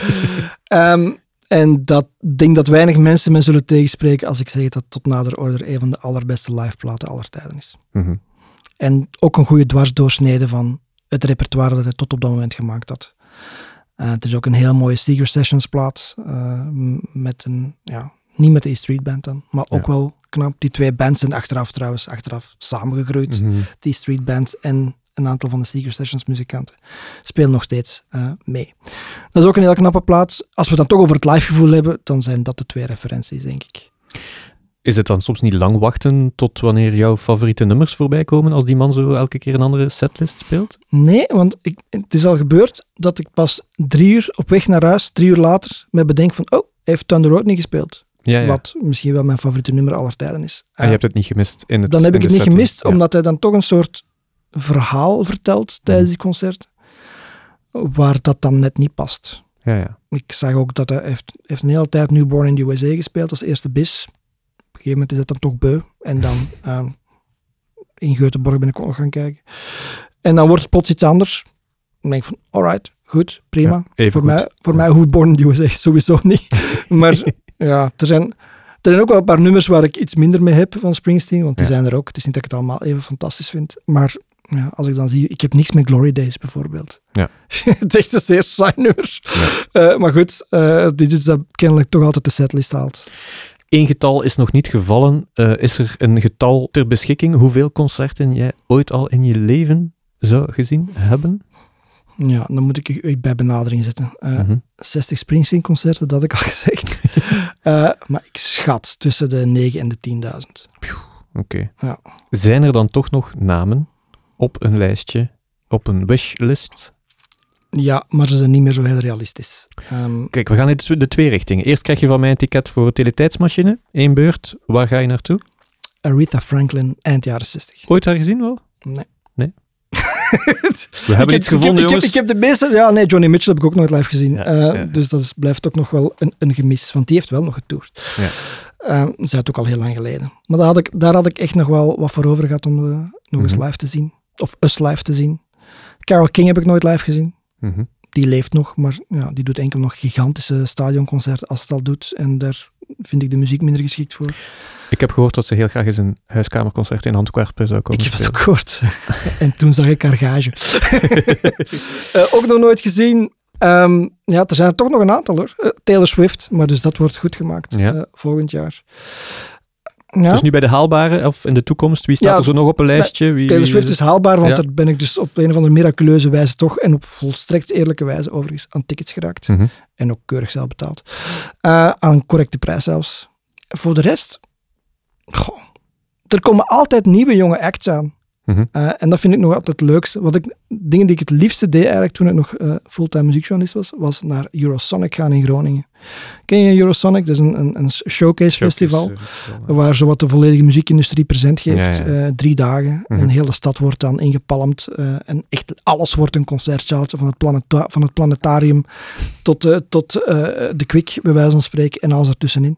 Speaker 3: Ehm, en dat denk dat weinig mensen me zullen tegenspreken als ik zeg dat tot nader order een van de allerbeste liveplaten aller tijden is.
Speaker 2: Mhm.
Speaker 3: En ook een goede dwarsdoorsnede van het repertoire dat hij tot op dat moment gemaakt had. Eh, het is ook een heel mooie Secret Sessions plaat. eh, met een, ja, niet met de E Street Band dan, maar ook
Speaker 2: Ja.
Speaker 3: wel knap. Die twee bands zijn achteraf trouwens achteraf samengegroeid.
Speaker 2: Mhm.
Speaker 3: Die Street Band en een aantal van de Secret Sessions muzikanten spelen nog steeds eh, mee. Dat is ook een heel knappe plaat. Als we het dan toch over het live gevoel hebben, dan zijn dat de twee referenties, denk ik.
Speaker 2: Is het dan soms niet lang wachten tot wanneer jouw favoriete nummers voorbij komen als die man zo elke keer een andere setlist speelt?
Speaker 3: Nee, want ik, het is al gebeurd dat ik pas drie uur op weg naar huis, drie uur later, me bedenk van, oh, hij heeft Thunder Road niet gespeeld.
Speaker 2: Ja, ja.
Speaker 3: Wat misschien wel mijn favoriete nummer aller tijden is.
Speaker 2: En je hebt het niet gemist in het
Speaker 3: dan heb ik het niet gemist,
Speaker 2: Ja.
Speaker 3: omdat hij dan toch een soort verhaal vertelt tijdens die concert, waar dat dan net niet past.
Speaker 2: Ja, ja.
Speaker 3: Ik zag ook dat hij heeft, heeft een hele tijd Newborn in the USA gespeeld als eerste bis. Op een gegeven moment is dat dan toch beu. En dan ehm, in Göteborg ben ik ook nog gaan kijken. En dan wordt het plots iets anders. Dan denk ik van, alright, goed, prima.
Speaker 2: Ja,
Speaker 3: voor
Speaker 2: goed.
Speaker 3: mij, voor mij hoeft Born in the USA sowieso niet. maar ja, er zijn, er zijn ook wel een paar nummers waar ik iets minder mee heb van Springsteen. Want die
Speaker 2: Ja.
Speaker 3: zijn er ook. Het is niet dat ik het allemaal even fantastisch vind. Maar ja, als ik dan zie, ik heb niks met Glory Days bijvoorbeeld.
Speaker 2: Ja.
Speaker 3: het is echt een zeer saai nummer. Eh, maar goed, eh dit is dat kennelijk toch altijd de setlist haalt.
Speaker 2: Eén getal is nog niet gevallen. Eh, is er een getal ter beschikking hoeveel concerten jij ooit al in je leven zou gezien hebben?
Speaker 3: Ja, dan moet ik u bij benadering zetten. Eh,
Speaker 2: Mhm.
Speaker 3: 60 Springsteen-concerten, dat had ik al gezegd. Maar ik schat tussen de 9 en de 10.000.
Speaker 2: Oké.
Speaker 3: Ja.
Speaker 2: Zijn er dan toch nog namen op een lijstje, op een wishlist?
Speaker 3: Ja, maar ze zijn niet meer zo heel realistisch. Ehm,
Speaker 2: Kijk, we gaan in de- twee richtingen. Eerst krijg je van mij een ticket voor een teletijdsmachine. Eén beurt. Waar ga je naartoe?
Speaker 3: Aretha Franklin, eind jaren 60.
Speaker 2: Ooit daar gezien wel?
Speaker 3: Nee.
Speaker 2: Nee?
Speaker 3: we
Speaker 2: hebben iets gevonden,
Speaker 3: ik heb,
Speaker 2: jongens.
Speaker 3: Ik heb, de meeste... Ja, nee, Johnny Mitchell heb ik ook nooit live gezien.
Speaker 2: Ja,
Speaker 3: Eh,
Speaker 2: ja.
Speaker 3: Dus dat is, blijft ook nog wel een, een gemis. Want die heeft wel nog getoerd.
Speaker 2: Ja.
Speaker 3: Eh, dat is ook al heel lang geleden. Maar daar had ik, daar had ik echt nog wel wat voor over gehad om eh, nog eens
Speaker 2: Mhm.
Speaker 3: live te zien. Of us live te zien. Carole King heb ik nooit live gezien.
Speaker 2: Mhm.
Speaker 3: Die leeft nog, maar ja, die doet enkel nog gigantische stadionconcerten als het al doet. En daar vind ik de muziek minder geschikt voor.
Speaker 2: Ik heb gehoord dat ze heel graag eens een huiskamerconcert in Antwerpen zou komen
Speaker 3: Ik heb het ook gehoord. en toen zag ik haar gage. Eh, ook nog nooit gezien. Ehm, ja, er zijn er toch nog een aantal hoor. Eh, Taylor Swift, maar dus dat wordt goed gemaakt
Speaker 2: Ja.
Speaker 3: eh, volgend jaar. Ja,
Speaker 2: Dus nu bij de haalbare, of in de toekomst, wie staat
Speaker 3: Ja,
Speaker 2: er zo nog op een lijstje? Wie,
Speaker 3: Taylor Swift is haalbaar, want
Speaker 2: Ja.
Speaker 3: daar ben ik dus op een of andere miraculeuze wijze toch, en op volstrekt eerlijke wijze overigens, aan tickets geraakt.
Speaker 2: Mhm.
Speaker 3: En ook keurig zelf betaald. Eh, aan een correcte prijs zelfs. Voor de rest, goh, er komen altijd nieuwe jonge acts aan.
Speaker 2: Mhm.
Speaker 3: Eh, en dat vind ik nog altijd het leukste. Wat ik, dingen die ik het liefste deed eigenlijk toen ik nog eh, fulltime muziekjournalist was, was naar Eurosonic gaan in Groningen. Ken je Eurosonic? Dat is een, een, een showcase festival.
Speaker 2: Showcase, eh, festival,
Speaker 3: Waar zowat de volledige muziekindustrie present geeft.
Speaker 2: Ja, ja.
Speaker 3: Drie dagen.
Speaker 2: Mhm.
Speaker 3: Een hele stad wordt dan ingepalmd. en echt alles wordt een concertzaaltje. Van het, planeta- van het planetarium tot, tot de kwik, bij wijze van spreken. En alles ertussenin.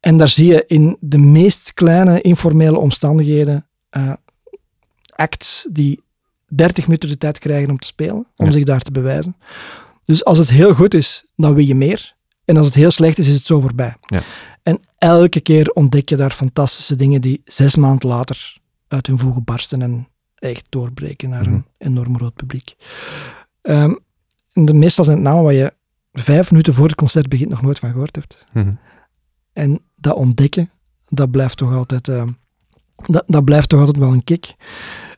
Speaker 3: En daar zie je in de meest kleine informele omstandigheden acts die 30 minuten de tijd krijgen om te spelen. Om
Speaker 2: Ja.
Speaker 3: zich daar te bewijzen. Dus als het heel goed is, dan wil je meer. En als het heel slecht is, is het zo voorbij.
Speaker 2: Ja.
Speaker 3: En elke keer ontdek je daar fantastische dingen die zes maanden later uit hun voegen barsten en echt doorbreken naar
Speaker 2: Mhm.
Speaker 3: een enorm groot publiek. Ehm, en de, meestal zijn het namen waar je vijf minuten voor het concert begint nog nooit van gehoord hebt.
Speaker 2: Mhm.
Speaker 3: En dat ontdekken, dat blijft toch altijd, ehm, dat, dat blijft toch altijd wel een kick.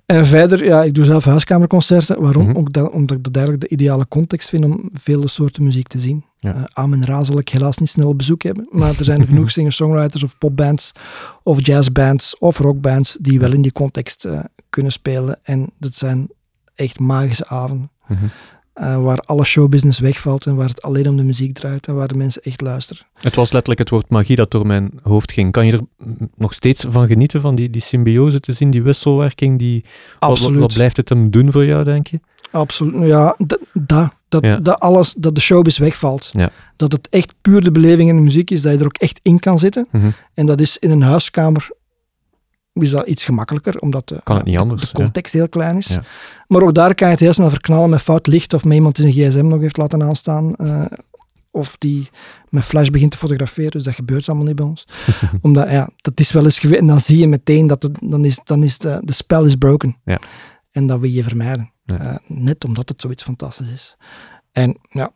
Speaker 3: En verder, ja, ik doe zelf huiskamerconcerten. Waarom?
Speaker 2: Mhm.
Speaker 3: Ook dat, omdat ik dat eigenlijk de ideale context vind om vele soorten muziek te zien.
Speaker 2: Ja.
Speaker 3: Eh, Amen Ra zal ik helaas niet snel op bezoek hebben, maar er zijn genoeg singer-songwriters of popbands of jazzbands of rockbands die wel in die context eh, kunnen spelen. En dat zijn echt magische avonden.
Speaker 2: Mhm.
Speaker 3: Eh, waar alle showbusiness wegvalt en waar het alleen om de muziek draait en waar de mensen echt luisteren.
Speaker 2: Het was letterlijk het woord magie dat door mijn hoofd ging. Kan je er nog steeds van genieten, van die, die symbiose te zien, die wisselwerking? Die, wat- wat,
Speaker 3: Absoluut.
Speaker 2: wat blijft het hem doen voor jou, denk je?
Speaker 3: Absoluut. Nou Ja, dat, dat, dat,
Speaker 2: Ja.
Speaker 3: dat alles, dat de showbiz wegvalt.
Speaker 2: Ja.
Speaker 3: Dat het echt puur de beleving in de muziek is, dat je er ook echt in kan zitten.
Speaker 2: Mhm.
Speaker 3: En dat is in een huiskamer is dat iets gemakkelijker, omdat de,
Speaker 2: Kan het niet
Speaker 3: de-
Speaker 2: anders,
Speaker 3: de
Speaker 2: ja.
Speaker 3: context heel klein is.
Speaker 2: Ja.
Speaker 3: Maar ook daar kan je het heel snel verknallen met fout licht of met iemand die zijn gsm nog heeft laten aanstaan. eh, of die met flash begint te fotograferen. Dus dat gebeurt allemaal niet bij ons. Omdat, ja, dat is wel eens geweest. En dan zie je meteen dat het, dan is, dan is de, de spel is broken.
Speaker 2: Ja.
Speaker 3: En dat wil je vermijden. Eh, net omdat het zoiets fantastisch is. En ja,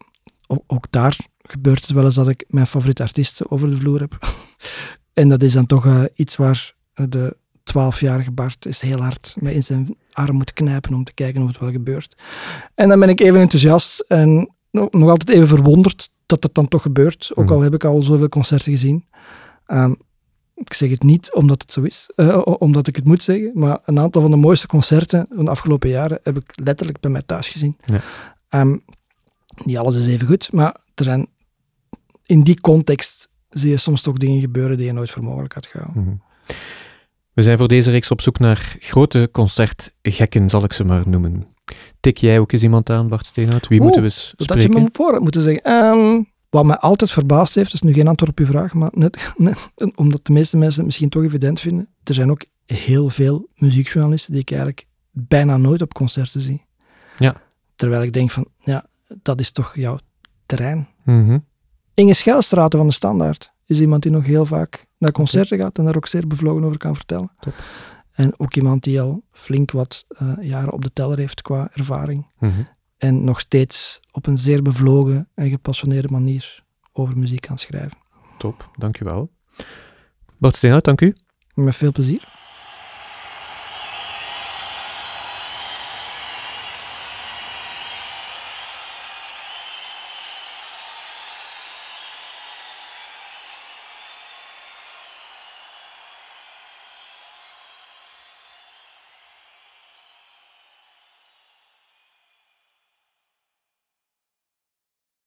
Speaker 3: ook, ook daar gebeurt het wel eens dat ik mijn favoriete artiesten over de vloer heb. en dat is dan toch eh, iets waar de 12-jarige Bart is heel hard mee in zijn arm moet knijpen om te kijken of het wel gebeurt. En dan ben ik even enthousiast en nog, nog altijd even verwonderd dat het dan toch gebeurt. Ook
Speaker 2: Mhm.
Speaker 3: al heb ik al zoveel concerten gezien. Ehm, ik zeg het niet omdat het zo is, eh, omdat ik het moet zeggen, maar een aantal van de mooiste concerten van de afgelopen jaren heb ik letterlijk bij mij thuis gezien.
Speaker 2: Ja.
Speaker 3: Ehm, niet alles is even goed, maar er zijn in die context zie je soms toch dingen gebeuren die je nooit voor mogelijk had gehouden.
Speaker 2: Mhm. We zijn voor deze reeks op zoek naar grote concertgekken, zal ik ze maar noemen. Tik jij ook eens iemand aan, Bart Steenhout? Wie
Speaker 3: Oeh,
Speaker 2: moeten we eens
Speaker 3: Dat je
Speaker 2: spreken?
Speaker 3: me voor moeten zeggen. Ehm, wat mij altijd verbaasd heeft, is nu geen antwoord op je vraag, maar net, net omdat de meeste mensen het misschien toch evident vinden, er zijn ook heel veel muziekjournalisten die ik eigenlijk bijna nooit op concerten zie.
Speaker 2: Ja.
Speaker 3: Terwijl ik denk van, ja, dat is toch jouw terrein.
Speaker 2: Mhm.
Speaker 3: Inge Schelstraten van de Standaard is iemand die nog heel vaak naar concerten gaat en daar ook zeer bevlogen over kan vertellen.
Speaker 2: Top.
Speaker 3: En ook iemand die al flink wat eh, jaren op de teller heeft qua ervaring.
Speaker 2: Mhm.
Speaker 3: En nog steeds op een zeer bevlogen en gepassioneerde manier over muziek kan schrijven.
Speaker 2: Top, dankjewel. Bart Steenhout, dank u.
Speaker 3: Met veel plezier.